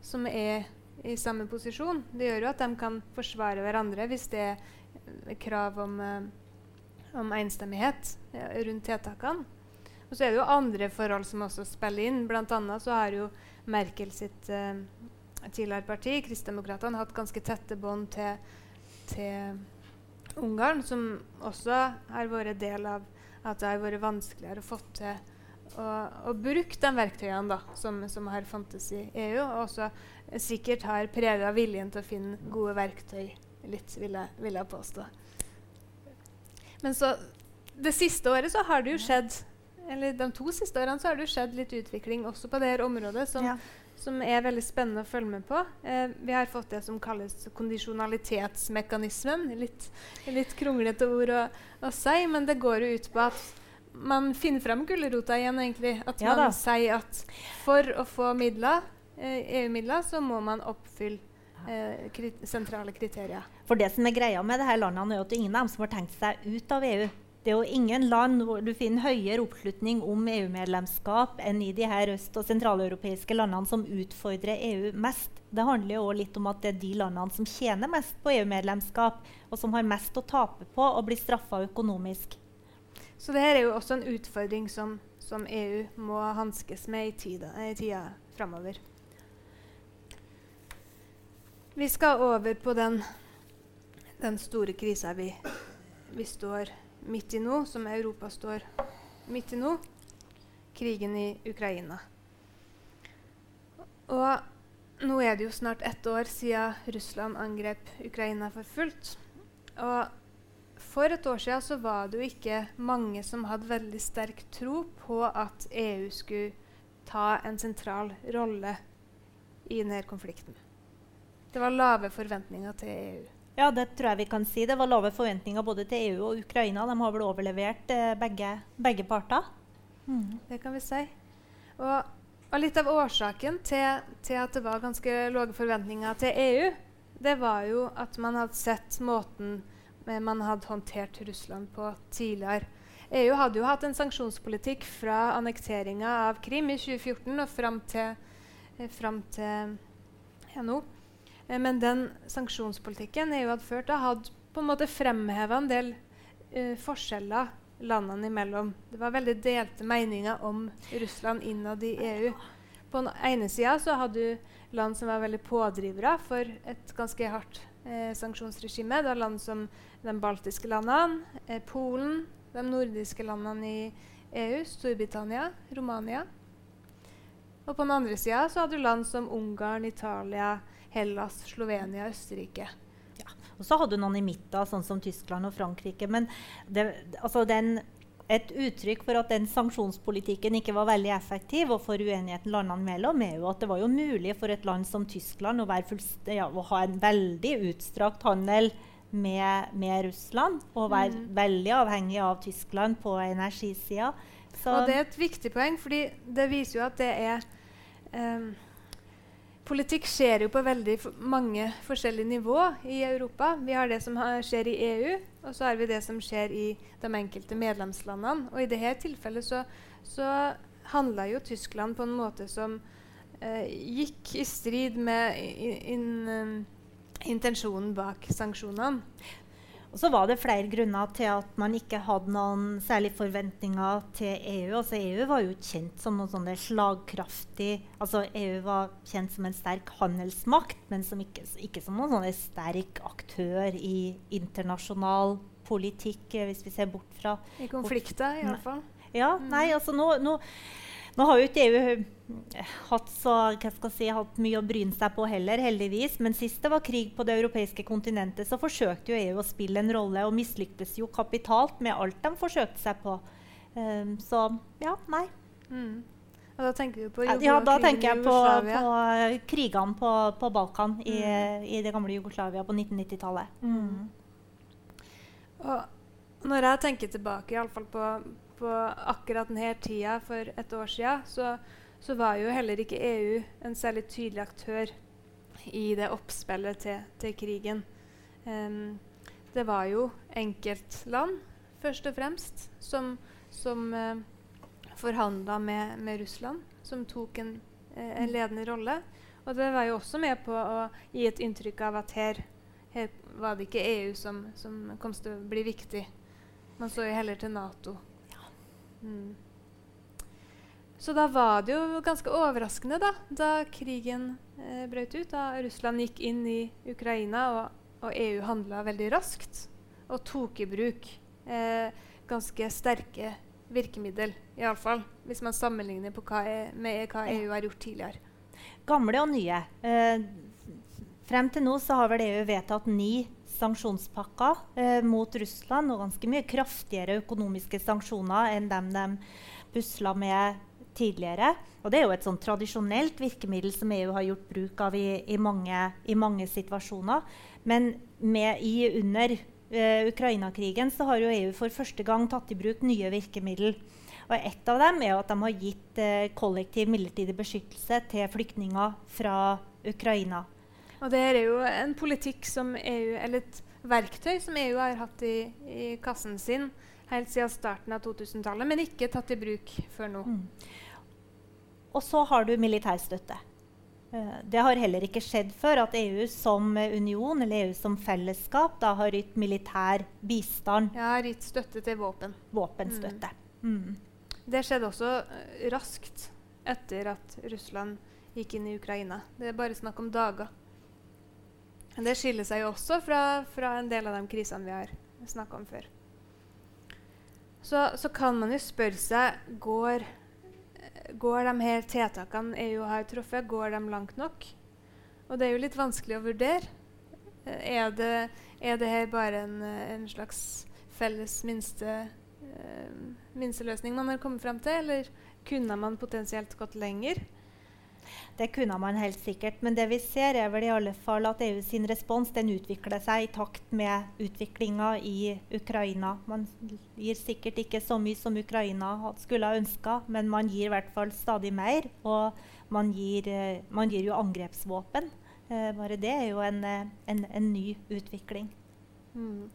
som er i samme posisjon. Det gjør jo at de kan forsvare hverandre hvis det er krav om, uh, om enstemmighet rundt tiltakene. Og så er det jo andre forhold som også spiller inn. Blant annet så har jo Merkel sitt eh, tidligere parti, Kristdemokratene, hatt ganske tette bånd til, til, Ungarn, som også har vært del av at det har vært vanskeligere å få til å, å bruke de verktøyene da, som, som, har fantes i EU, og også sikkert har prega viljen til å finne gode verktøy litt, vil jeg, vil jeg påstå. Men så det siste året så har det jo skjedd eller de to siste årene så har det skjedd litt utvikling også på dette området som, ja. som er veldig spennende å følge med på. Eh, vi har fått det som kalles kondisjonalitetsmekanismen. Litt, litt kronglete ord å, å, si, men det går jo ut på at man finner fram gulrota igjen, egentlig. At ja, man da. sier at for å få midler, eh, EU-midler, så må man oppfylle eh, krit sentrale kriterier. For det som er greia med disse landene, er at ingen av dem som har tenkt seg ut av EU. Det er jo ingen land hvor du finner høyere oppslutning om EU-medlemskap enn i de her øst- og sentraleuropeiske landene som utfordrer EU mest. Det handler jo litt om at det er de landene som tjener mest på EU-medlemskap, og som har mest å tape på å bli straffa økonomisk. Så dette er jo også en utfordring som, som EU må hanskes med i tida, i tida framover. Vi skal over på den, den store krisa vi, vi står i midt i nå, som Europa står midt i nå, krigen i Ukraina. Og nå er det jo snart ett år siden Russland angrep Ukraina for fullt. Og for et år siden så var det jo ikke mange som hadde veldig sterk tro på at EU skulle ta en sentral rolle i denne konflikten. Det var lave forventninger til EU. Ja, det tror jeg vi kan si. Det var lave forventninger både til EU og Ukraina. De har vel overlevert eh, begge, begge, parter. Mm. Det kan vi si. Og, og litt av årsaken til, til, at det var ganske lave forventninger til EU, det var jo at man hadde sett måten man hadde håndtert Russland på tidligere. EU hadde jo hatt en sanksjonspolitikk fra annekteringa av Krim i 2014 og fram til, eh, fram til ja, nå. Eh, men den sanksjonspolitikken EU hadde ført, da, hadde på en måte fremheva en del eh, forskjeller landene imellom. Det var veldig delte meninger om Russland innad i EU. På den ene sida hadde du land som var veldig pådrivere for et ganske hardt eh, sanksjonsregime. Det var land som de baltiske landene, eh, Polen, de nordiske landene i EU, Storbritannia, Romania. Og på den andre sida hadde du land som Ungarn, Italia, Hellas, Slovenia, Østerrike. Ja. Og så hadde du noen i midten, sånn som Tyskland og Frankrike. Men det, altså den, et uttrykk for at den sanksjonspolitikken ikke var veldig effektiv, og for uenigheten landene mellom, er jo at det var jo mulig for et land som Tyskland å, ja, å ha en veldig utstrakt handel med, med Russland og være mm. veldig avhengig av Tyskland på energisida. Og det er et viktig poeng, fordi det viser jo at det er um, Politikk skjer jo på veldig mange forskjellige nivå i Europa. Vi har det som skjer i EU, og så har vi det som skjer i de enkelte medlemslandene. Og i dette tilfellet så, så handla jo Tyskland på en måte som eh, gikk i strid med in, in, intensjonen bak sanksjonene. Og så var det flere grunner til at man ikke hadde noen særlige forventninger til EU. Altså EU var jo kjent som noe sånn slagkraftig altså EU var kjent som en sterk handelsmakt, men som ikke, ikke som noen sånn sterk aktør i internasjonal politikk, hvis vi ser bort fra I konflikter, iallfall. Ja, nei, altså nå, nå nå har jo ikke EU eh, hatt, så, si, hatt, mye å bryne seg på heller, heldigvis. Men sist det var krig på det europeiske kontinentet, så forsøkte jo EU å spille en rolle, og mislyktes jo kapitalt med alt de forsøkte seg på. Um, så ja, nei. Mm. Og da tenker du på Jugoslavia? ja, da tenker jeg på, på uh, krigene på, på, Balkan i, mm. i, det gamle Jugoslavia på 1990-tallet. Mm. Og når jeg tenker tilbake i alle fall på, på akkurat denne tida for et år siden, så, så, var jo heller ikke EU en særlig tydelig aktør i det oppspillet til, til krigen. Um, det var jo enkeltland, først og fremst, som, som uh, forhandla med, med, Russland, som tok en, uh, en, ledende rolle. Og det var jo også med på å gi et inntrykk av at her, her var det ikke EU som, som kom til å bli viktig. Man så jo heller til Nato. Mm. Så da var det jo ganske overraskende da, da krigen eh, brøt ut. Da Russland gikk inn i Ukraina, og, og EU handla veldig raskt og tok i bruk eh, ganske sterke virkemiddel. Iallfall hvis man sammenligner hva e, med hva EU har gjort tidligere. Gamle og nye. Eh, frem til nå så har vel EU vedtatt ni sanksjonspakker eh, mot Russland og ganske mye kraftigere økonomiske sanksjoner enn dem de pusla med tidligere. Og det er jo et sånn tradisjonelt virkemiddel som EU har gjort bruk av i, i, mange, i mange, situasjoner. Men med, i, under eh, Ukraina-krigen så har jo EU for første gang tatt i bruk nye virkemiddel. Og ett av dem er at de har gitt eh, kollektiv midlertidig beskyttelse til flyktninger fra Ukraina. Og det er jo en politikk som EU, eller et verktøy som EU har hatt i, i kassen sin helt siden starten av 2000-tallet, men ikke tatt i bruk før nå. Mm. Og så har du militærstøtte. Uh, det har heller ikke skjedd før at EU som union eller EU som fellesskap da har gitt militær bistand. Ja, har gitt støtte til våpen. Våpenstøtte. Mm. Mm. Det skjedde også uh, raskt etter at Russland gikk inn i Ukraina. Det er bare snakk om dager. Det skiller seg jo også fra, fra en del av de krisene vi har snakka om før. Så, så, kan man jo spørre seg går, går de her tiltakene EU har truffet, går de langt nok? Og det er jo litt vanskelig å vurdere. Er det, er det her bare en, en slags felles minste, uh, minsteløsning man har kommet fram til, eller kunne man potensielt gått lenger? Det kunne man helt sikkert. Men det vi ser, er vel i alle fall at EU sin respons den utvikler seg i takt med utviklinga i Ukraina. Man gir sikkert ikke så mye som Ukraina skulle ha ønska, men man gir i hvert fall stadig mer. Og man gir, eh, man gir jo angrepsvåpen. Eh, bare det er jo en, eh, en, en ny utvikling. Mm.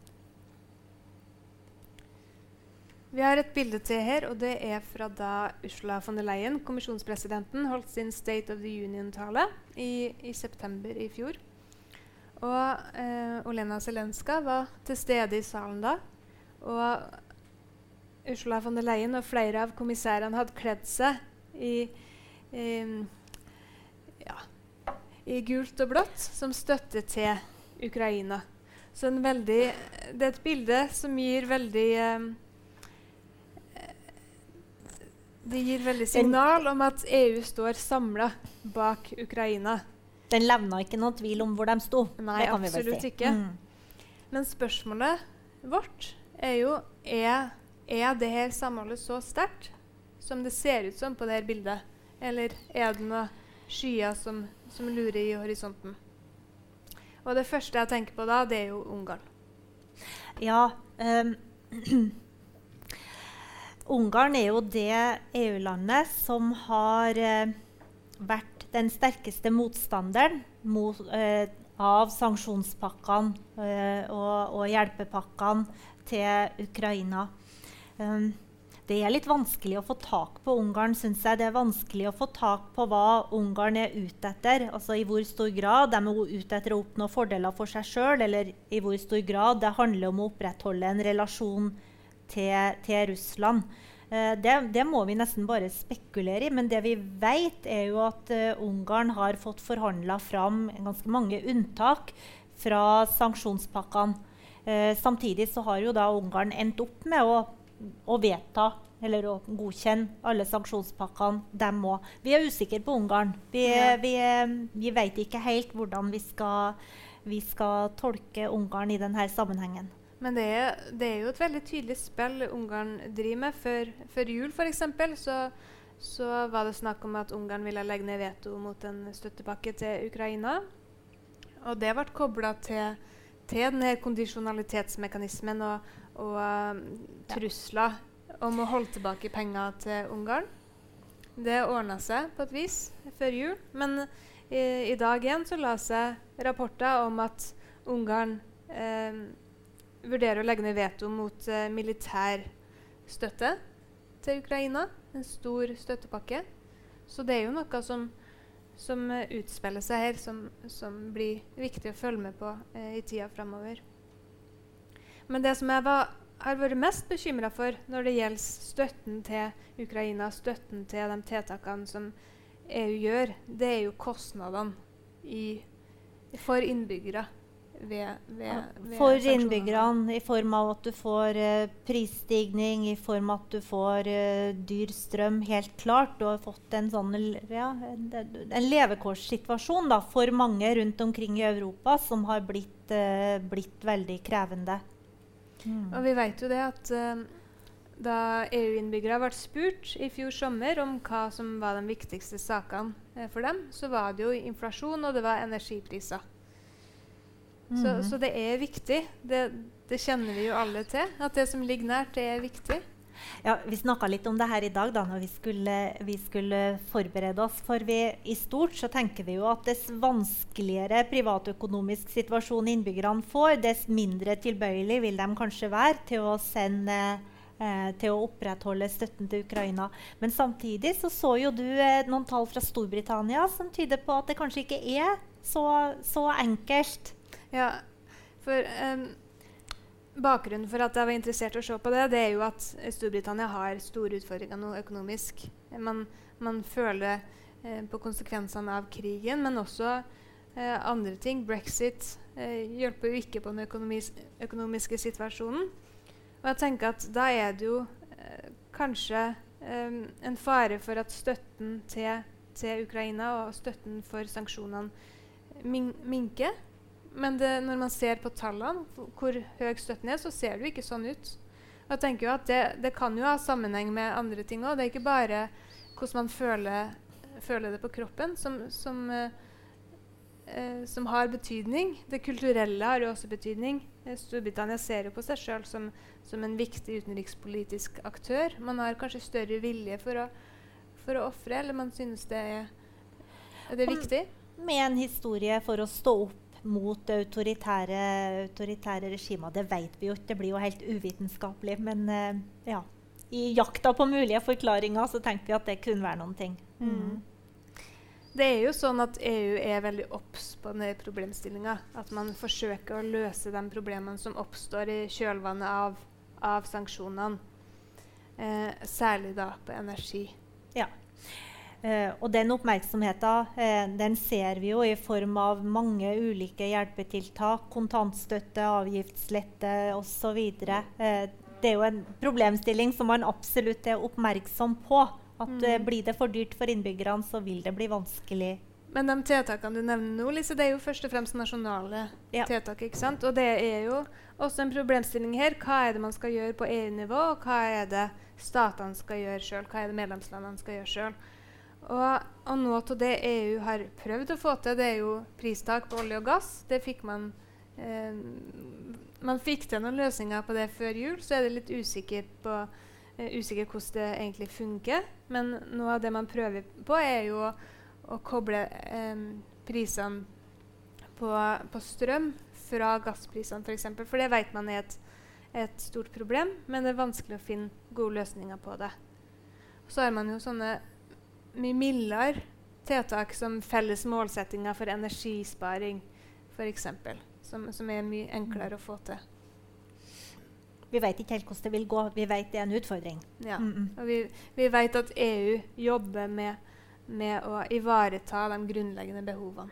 Vi har et bilde til her, og det er fra da Ursula von der Leyen, kommisjonspresidenten, holdt sin State of the Union-tale i, i, september i fjor. Og eh, Olena Zelenska var til stede i salen da. Og Ursula von der Leyen og flere av kommissærene hadde kledd seg i, i, ja, i gult og blått som støtte til Ukraina. Så veldig, det er et bilde som gir veldig eh, det gir veldig signal om at EU står samla bak Ukraina. Den levna ikke noen tvil om hvor de sto. Nei, absolutt si. ikke. Mm. Men spørsmålet vårt er jo er, er det her samholdet så sterkt som det ser ut som på dette bildet? Eller er det noen skyer som, som lurer i horisonten? Og det første jeg tenker på da, det er jo Ungarn. Ja, um, Ungarn er jo det EU-landet som har eh, vært den sterkeste motstanderen mot, eh, av sanksjonspakkene eh, og, og, hjelpepakkene til Ukraina. Um, det er litt vanskelig å få tak på Ungarn, syns jeg. Det er vanskelig å få tak på hva Ungarn er ute etter. Altså I hvor stor grad de er ute etter å oppnå fordeler for seg sjøl, eller i hvor stor grad det handler om å opprettholde en relasjon til, til Russland. Uh, det, det, må vi nesten bare spekulere i. Men det vi vet, er jo at uh, Ungarn har fått forhandla fram ganske mange unntak fra sanksjonspakkene. Uh, samtidig så har jo da Ungarn endt opp med å, å vedta eller å godkjenne alle sanksjonspakkene, dem òg. Vi er usikre på Ungarn. Vi, ja. vi, vi vet ikke helt hvordan vi skal, vi skal tolke Ungarn i denne sammenhengen. Men det er, det er, jo et veldig tydelig spill Ungarn driver med. Før, før jul f.eks. Så, så var det snakk om at Ungarn ville legge ned veto mot en støttepakke til Ukraina. Og det ble kobla til, til denne kondisjonalitetsmekanismen og, og um, trusler om å holde tilbake penger til Ungarn. Det ordna seg på et vis før jul. Men i, i dag igjen så la seg rapporter om at Ungarn eh, vurderer å legge ned veto mot uh, militær støtte til Ukraina. En stor støttepakke. Så det er jo noe som, som uh, utspiller seg her, som, som, blir viktig å følge med på uh, i tida framover. Men det som jeg var, har vært mest bekymra for når det gjelder støtten til Ukraina, støtten til de tiltakene som EU gjør, det er jo kostnadene i, for innbyggere ved, ved, ved For innbyggerne i form av at du får uh, prisstigning, i form av at du får uh, dyr strøm. Helt klart. Du har fått en sånn ja, en, en levekårssituasjon da, for mange rundt omkring i Europa som har blitt, uh, blitt veldig krevende. Mm. Og vi vet jo det at da EU-innbyggere ble spurt i fjor sommer om hva som var de viktigste sakene for dem, så var det jo inflasjon og det var energipriser. Så, mm. så, det er viktig. Det, det, kjenner vi jo alle til. At det som ligger nært, det er viktig. Ja, Vi snakka litt om det her i dag da når vi skulle, vi skulle, forberede oss. For vi, i stort så tenker vi jo at dess vanskeligere privatøkonomisk situasjon innbyggerne får, dess mindre tilbøyelig vil de kanskje være til å sende eh, til å opprettholde støtten til Ukraina. Men samtidig så, så jo du eh, noen tall fra Storbritannia som tyder på at det kanskje ikke er så, så enkelt ja, for um, Bakgrunnen for at jeg var interessert i å se på det, det er jo at Storbritannia har store utfordringer nå økonomisk. Man, man føler eh, på konsekvensene av krigen, men også eh, andre ting. Brexit eh, hjelper jo ikke på den økonomis økonomiske situasjonen. Og jeg tenker at da er det jo eh, kanskje eh, en fare for at støtten til, til Ukraina og støtten for sanksjonene min minker men det, når man ser på tallene, hvor høy støtten er, så ser det jo ikke sånn ut. Og jeg tenker jo at det, det kan jo ha sammenheng med andre ting òg. Det er ikke bare hvordan man føler, føler det på kroppen, som, som, eh, eh, som, har betydning. Det kulturelle har jo også betydning. Eh, Storbritannia ser jo på seg sjøl som, som, en viktig utenrikspolitisk aktør. Man har kanskje større vilje for å, for å ofre, eller man synes det er, er det viktig. Med en historie for å stå opp mot autoritære, autoritære regimer. Det vet vi jo ikke, det blir jo helt uvitenskapelig. Men uh, ja, i jakta på mulige forklaringer så tenkte vi at det kunne være noen ting. Mm. Det er jo sånn at EU er veldig obs på denne problemstillinga. At man forsøker å løse de problemene som oppstår i kjølvannet av, av sanksjonene. Eh, særlig da på energi. Ja. Uh, og den oppmerksomheten uh, den ser vi jo i form av mange ulike hjelpetiltak. Kontantstøtte, avgiftslette osv. Uh, det er jo en problemstilling som man absolutt er oppmerksom på. At mm. Blir det for dyrt for innbyggerne, så vil det bli vanskelig. Men de tiltakene du nevner nå, Lise, det er jo først og fremst nasjonale ja. tiltak. ikke sant? Og det er jo også en problemstilling her. Hva er det man skal gjøre på EU-nivå, og hva er det statene skal gjøre sjøl? Hva er det medlemslandene skal gjøre sjøl? Og, og, noe av det EU har prøvd å få til, det er jo pristak på olje og gass. Det fikk man eh, Man fikk til noen løsninger på det før jul, så er det litt usikker på eh, usikker hvordan det egentlig funker. Men noe av det man prøver på, er jo å, å koble eh, prisene på, på, strøm fra gassprisene, f.eks. For, eksempel. for det vet man er et, et stort problem, men det er vanskelig å finne gode løsninger på det. Så har man jo sånne mye mildere tiltak som felles målsettinger for energisparing, f.eks. Som, som er mye enklere å få til. Vi vet ikke helt hvordan det vil gå. Vi vet det er en utfordring. Ja. Mm -mm. Og vi, vi, vet at EU jobber med, med å ivareta de grunnleggende behovene.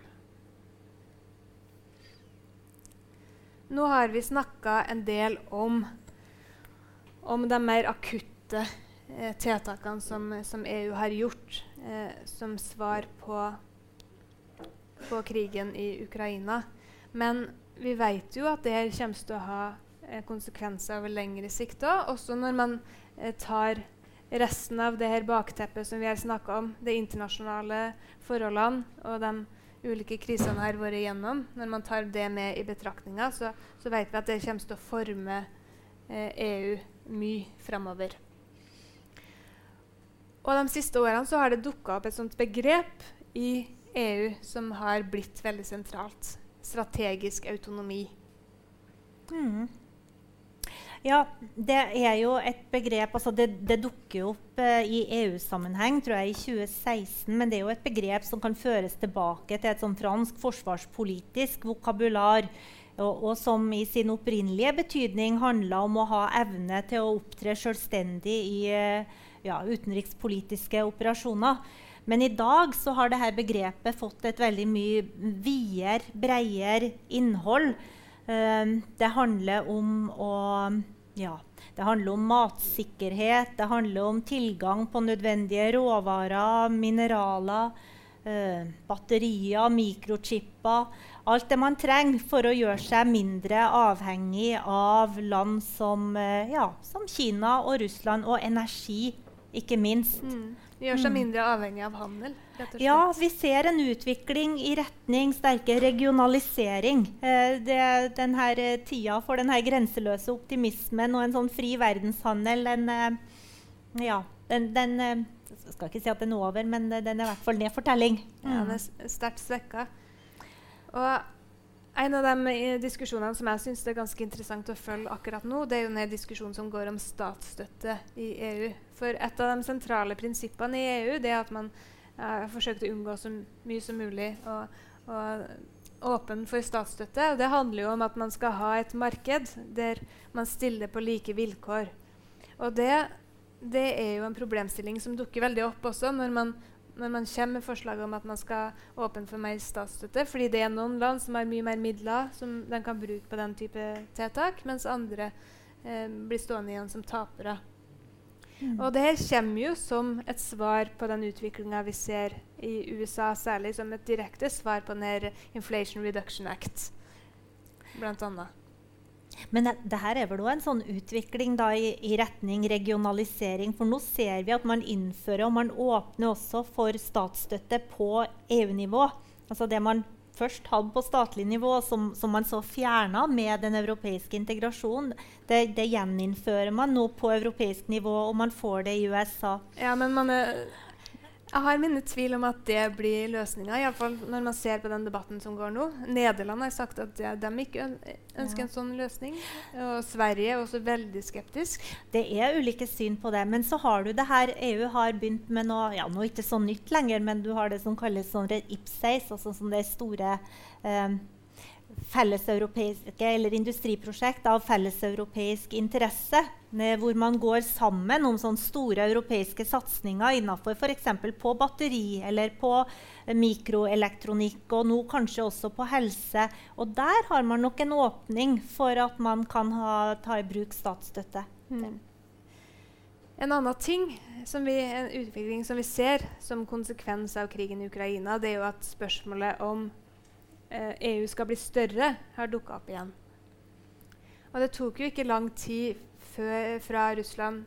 Nå har vi snakka en del om, om de mer akutte eh, tiltakene som, som, EU har gjort eh, som svar på, på, krigen i Ukraina. Men vi vet jo at det kommer til å ha eh, konsekvenser over lengre sikt òg. Også når man eh, tar resten av det her bakteppet som vi har snakka om, de internasjonale forholdene og de ulike krisene har vært igjennom, når man tar det med i betraktninga, så, så, vet vi at det kommer til å forme eh, EU mye framover. Og de siste årene så har det dukka opp et sånt begrep i EU som har blitt veldig sentralt. Strategisk autonomi. Mm. Ja, det er jo et begrep altså Det, det dukker opp eh, i EU-sammenheng tror jeg, i 2016. Men det er jo et begrep som kan føres tilbake til et sånn fransk forsvarspolitisk vokabular. Og, og, som i sin opprinnelige betydning handla om å ha evne til å opptre selvstendig i eh, ja, utenrikspolitiske operasjoner. Men i dag så har dette begrepet fått et veldig mye videre, bredere innhold. Um, det handler om å ja, det handler om matsikkerhet, det handler om tilgang på nødvendige råvarer, mineraler, eh, batterier, mikrochipper. Alt det man trenger for å gjøre seg mindre avhengig av land som, eh, ja, som Kina og Russland, og energi ikke minst. Mm. Gjør seg mm. mindre avhengig av handel? Ja, vi ser en utvikling i retning sterkere regionalisering. Eh, det, denne eh, tida for denne grenseløse optimismen og en sånn fri verdenshandel den, eh, ja, den, den eh, skal ikke si at den er over, men den er i hvert fall nedfortelling. Mm. Ja, den er sterkt svekka. Og en av de eh, diskusjonene som jeg synes er ganske interessant å følge akkurat nå, det er jo den diskusjonen som går om statsstøtte i EU. For et av de sentrale prinsippene i EU det er at man har uh, forsøkt å unngå så mye som mulig og, og åpen for statsstøtte. Og det handler jo om at man skal ha et marked der man stiller på like vilkår. Og det, det er jo en problemstilling som dukker veldig opp også når man når man kommer med forslag om at man skal åpne for mer statsstøtte, fordi det er noen land som har mye mer midler som de kan bruke på den type tiltak, mens andre eh, blir stående igjen som tapere. Mm. Og det her kommer jo som et svar på den utviklinga vi ser i USA, særlig som et direkte svar på denne Inflation Reduction Act. annet. Men det, her er vel også en sånn utvikling da, i, i, retning regionalisering. For nå ser vi at man innfører og man åpner også for statsstøtte på EU-nivå. Altså det man først hadde på statlig nivå, som, som man så fjerna med den europeiske integrasjonen, det, det, gjeninnfører man nå på europeisk nivå, og man får det i USA. Ja, men man er jeg har mine tvil om at det blir løsninga, iallfall når man ser på den debatten som går nå. Nederland har sagt at de ikke ønsker ja. en sånn løsning. Og Sverige er også veldig skeptisk. Det er ulike syn på det. Men så har du det her EU har begynt med noe ja, noe ikke så nytt lenger, men du har det som kalles sånn IPSACE, altså sånn det store eh, felleseuropeiske eller industriprosjekt av felleseuropeisk interesse, hvor man går sammen om sånne store europeiske satsinger innenfor f.eks. på batteri eller på mikroelektronikk, og nå kanskje også på helse. Og der har man nok en åpning for at man kan ha, ta i bruk statsstøtte. Mm. En annen ting, vi, en utvikling som vi ser som konsekvens av krigen i Ukraina, det er jo at spørsmålet om EU eh, e skal bli større, har dukka opp igjen. Og det tok jo ikke lang tid før, fra Russland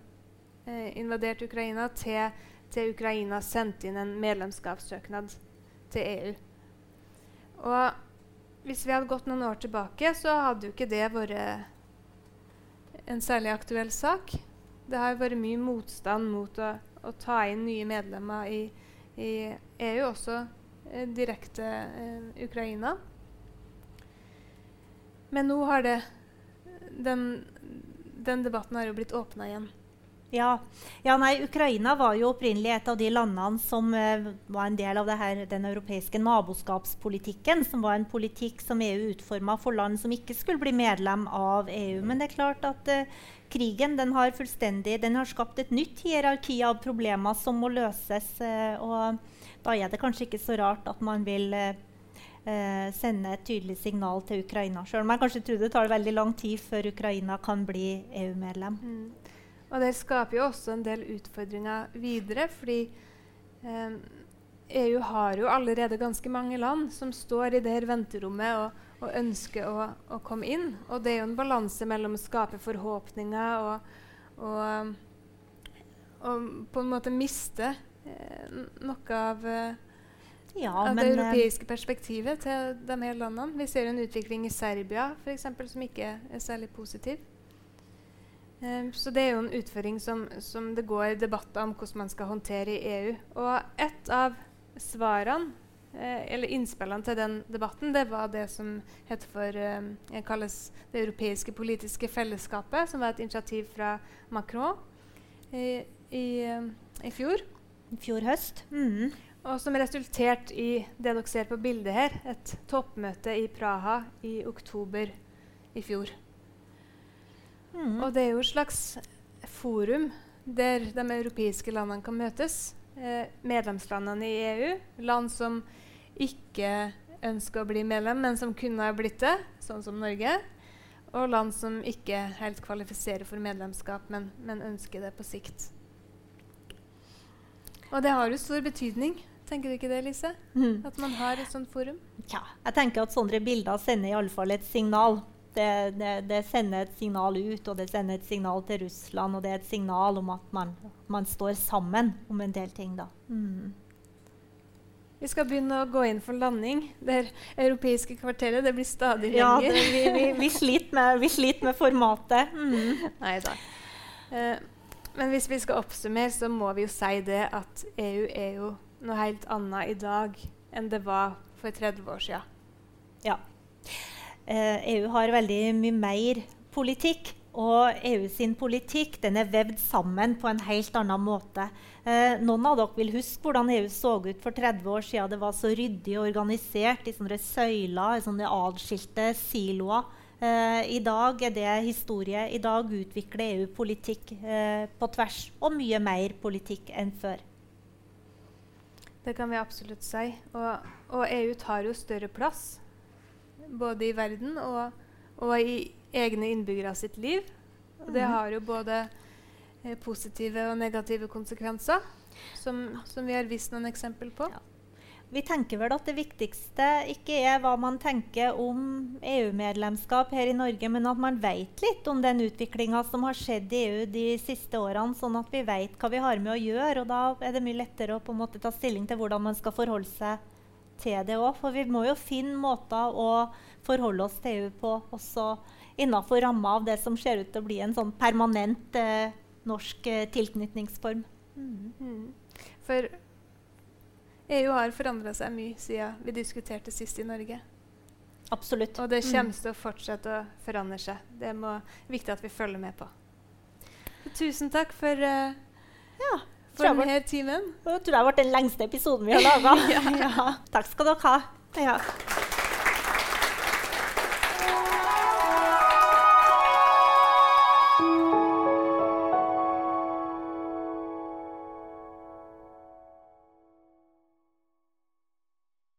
eh, invaderte Ukraina, til, til, Ukraina sendte inn en medlemskapssøknad til EU. Og hvis vi hadde gått noen år tilbake, så hadde jo ikke det vært en særlig aktuell sak. Det har vært mye motstand mot å, å ta inn nye medlemmer i, i EU, også direkte eh, Ukraina. Men nå har det den, den debatten har jo blitt åpna igjen. Ja. ja. nei, Ukraina var jo opprinnelig et av de landene som eh, var en del av her, den europeiske naboskapspolitikken, som var en politikk som EU utforma for land som ikke skulle bli medlem av EU. Men det er klart at eh, krigen den har, den har skapt et nytt hierarki av problemer som må løses. Eh, og da er det kanskje ikke så rart at man vil eh, eh, sende et tydelig signal til Ukraina. Selv om jeg kanskje tror det tar veldig lang tid før Ukraina kan bli EU-medlem. Mm. Og Det skaper jo også en del utfordringer videre. fordi eh, EU har jo allerede ganske mange land som står i det her venterommet og, og ønsker å, å, komme inn. Og det er jo en balanse mellom å skape forhåpninger og, og, og på en måte miste noe av, eh, ja, av det eh, europeiske perspektivet til de her landene. Vi ser en utvikling i Serbia for eksempel, som ikke er særlig positiv. Så det er jo en utføring som, som, det går debatter om hvordan man skal håndtere i EU. Og et av svarene, eh, eller innspillene til den debatten, det var det som heter for eh, kalles Det europeiske politiske fellesskapet, som var et initiativ fra Macron i, i, i fjor. I fjor høst. Mm. Og som resulterte i det dere ser på bildet her, et toppmøte i Praha i oktober i fjor. Mm. Og det er jo et slags forum der de europeiske landene kan møtes. Eh, medlemslandene i EU, land som ikke ønsker å bli medlem, men som kunne ha blitt det, sånn som Norge. Og land som ikke helt kvalifiserer for medlemskap, men, men ønsker det på sikt. Og det har jo stor betydning. Tenker du ikke det, Lise? Mm. At man har et sånt forum? Ja, jeg tenker at sånne bilder sender i alle fall et signal. Det, det, det, sender et signal ut, og det sender et signal til Russland. Og det er et signal om at man, man står sammen om en del ting. da. Mm. Vi skal begynne å gå inn for landing. Det europeiske kvarteret det blir stadig lenger. Ja, vi, vi, vi, sliter med, vi, sliter med, formatet. Mm. Nei da. Uh, men hvis vi skal oppsummere, så må vi jo si det at EU er jo noe helt annet i dag enn det var for 30 år siden. Ja. Eh, EU har veldig mye mer politikk. Og EU sin politikk den er vevd sammen på en helt annen måte. Eh, noen av dere vil huske hvordan EU så ut for 30 år siden. Det var så ryddig og organisert i sånne søyler, i sånne adskilte siloer. Uh, I dag er det historie. I dag utvikler EU politikk uh, på tvers, og mye mer politikk enn før. Det kan vi absolutt si. Og, og EU tar jo større plass, både i verden og, og i egne innbyggere sitt liv. Og det mhm. har jo både eh, positive og negative konsekvenser, som, som vi har vist noen eksempel på. Ja. Vi tenker vel at det viktigste ikke er hva man tenker om EU-medlemskap her i Norge, men at man vet litt om den utviklinga som har skjedd i EU de siste årene, sånn at vi vet hva vi har med å gjøre. Og da er det mye lettere å på en måte ta stilling til hvordan man skal forholde seg til det òg. For vi må jo finne måter å forholde oss til EU på, også innafor ramma av det som ser ut til å bli en sånn permanent eh, norsk eh, tilknytningsform. Mm. For EU har forandra seg mye siden vi diskuterte sist i Norge. Absolutt. Og det kommer til å fortsette å forandre seg. Det er viktig at vi følger med på. Tusen takk for, uh, ja, for denne timen. Jeg tror det har vært den lengste episoden vi har laga. ja. ja. Takk skal dere ha. Ja.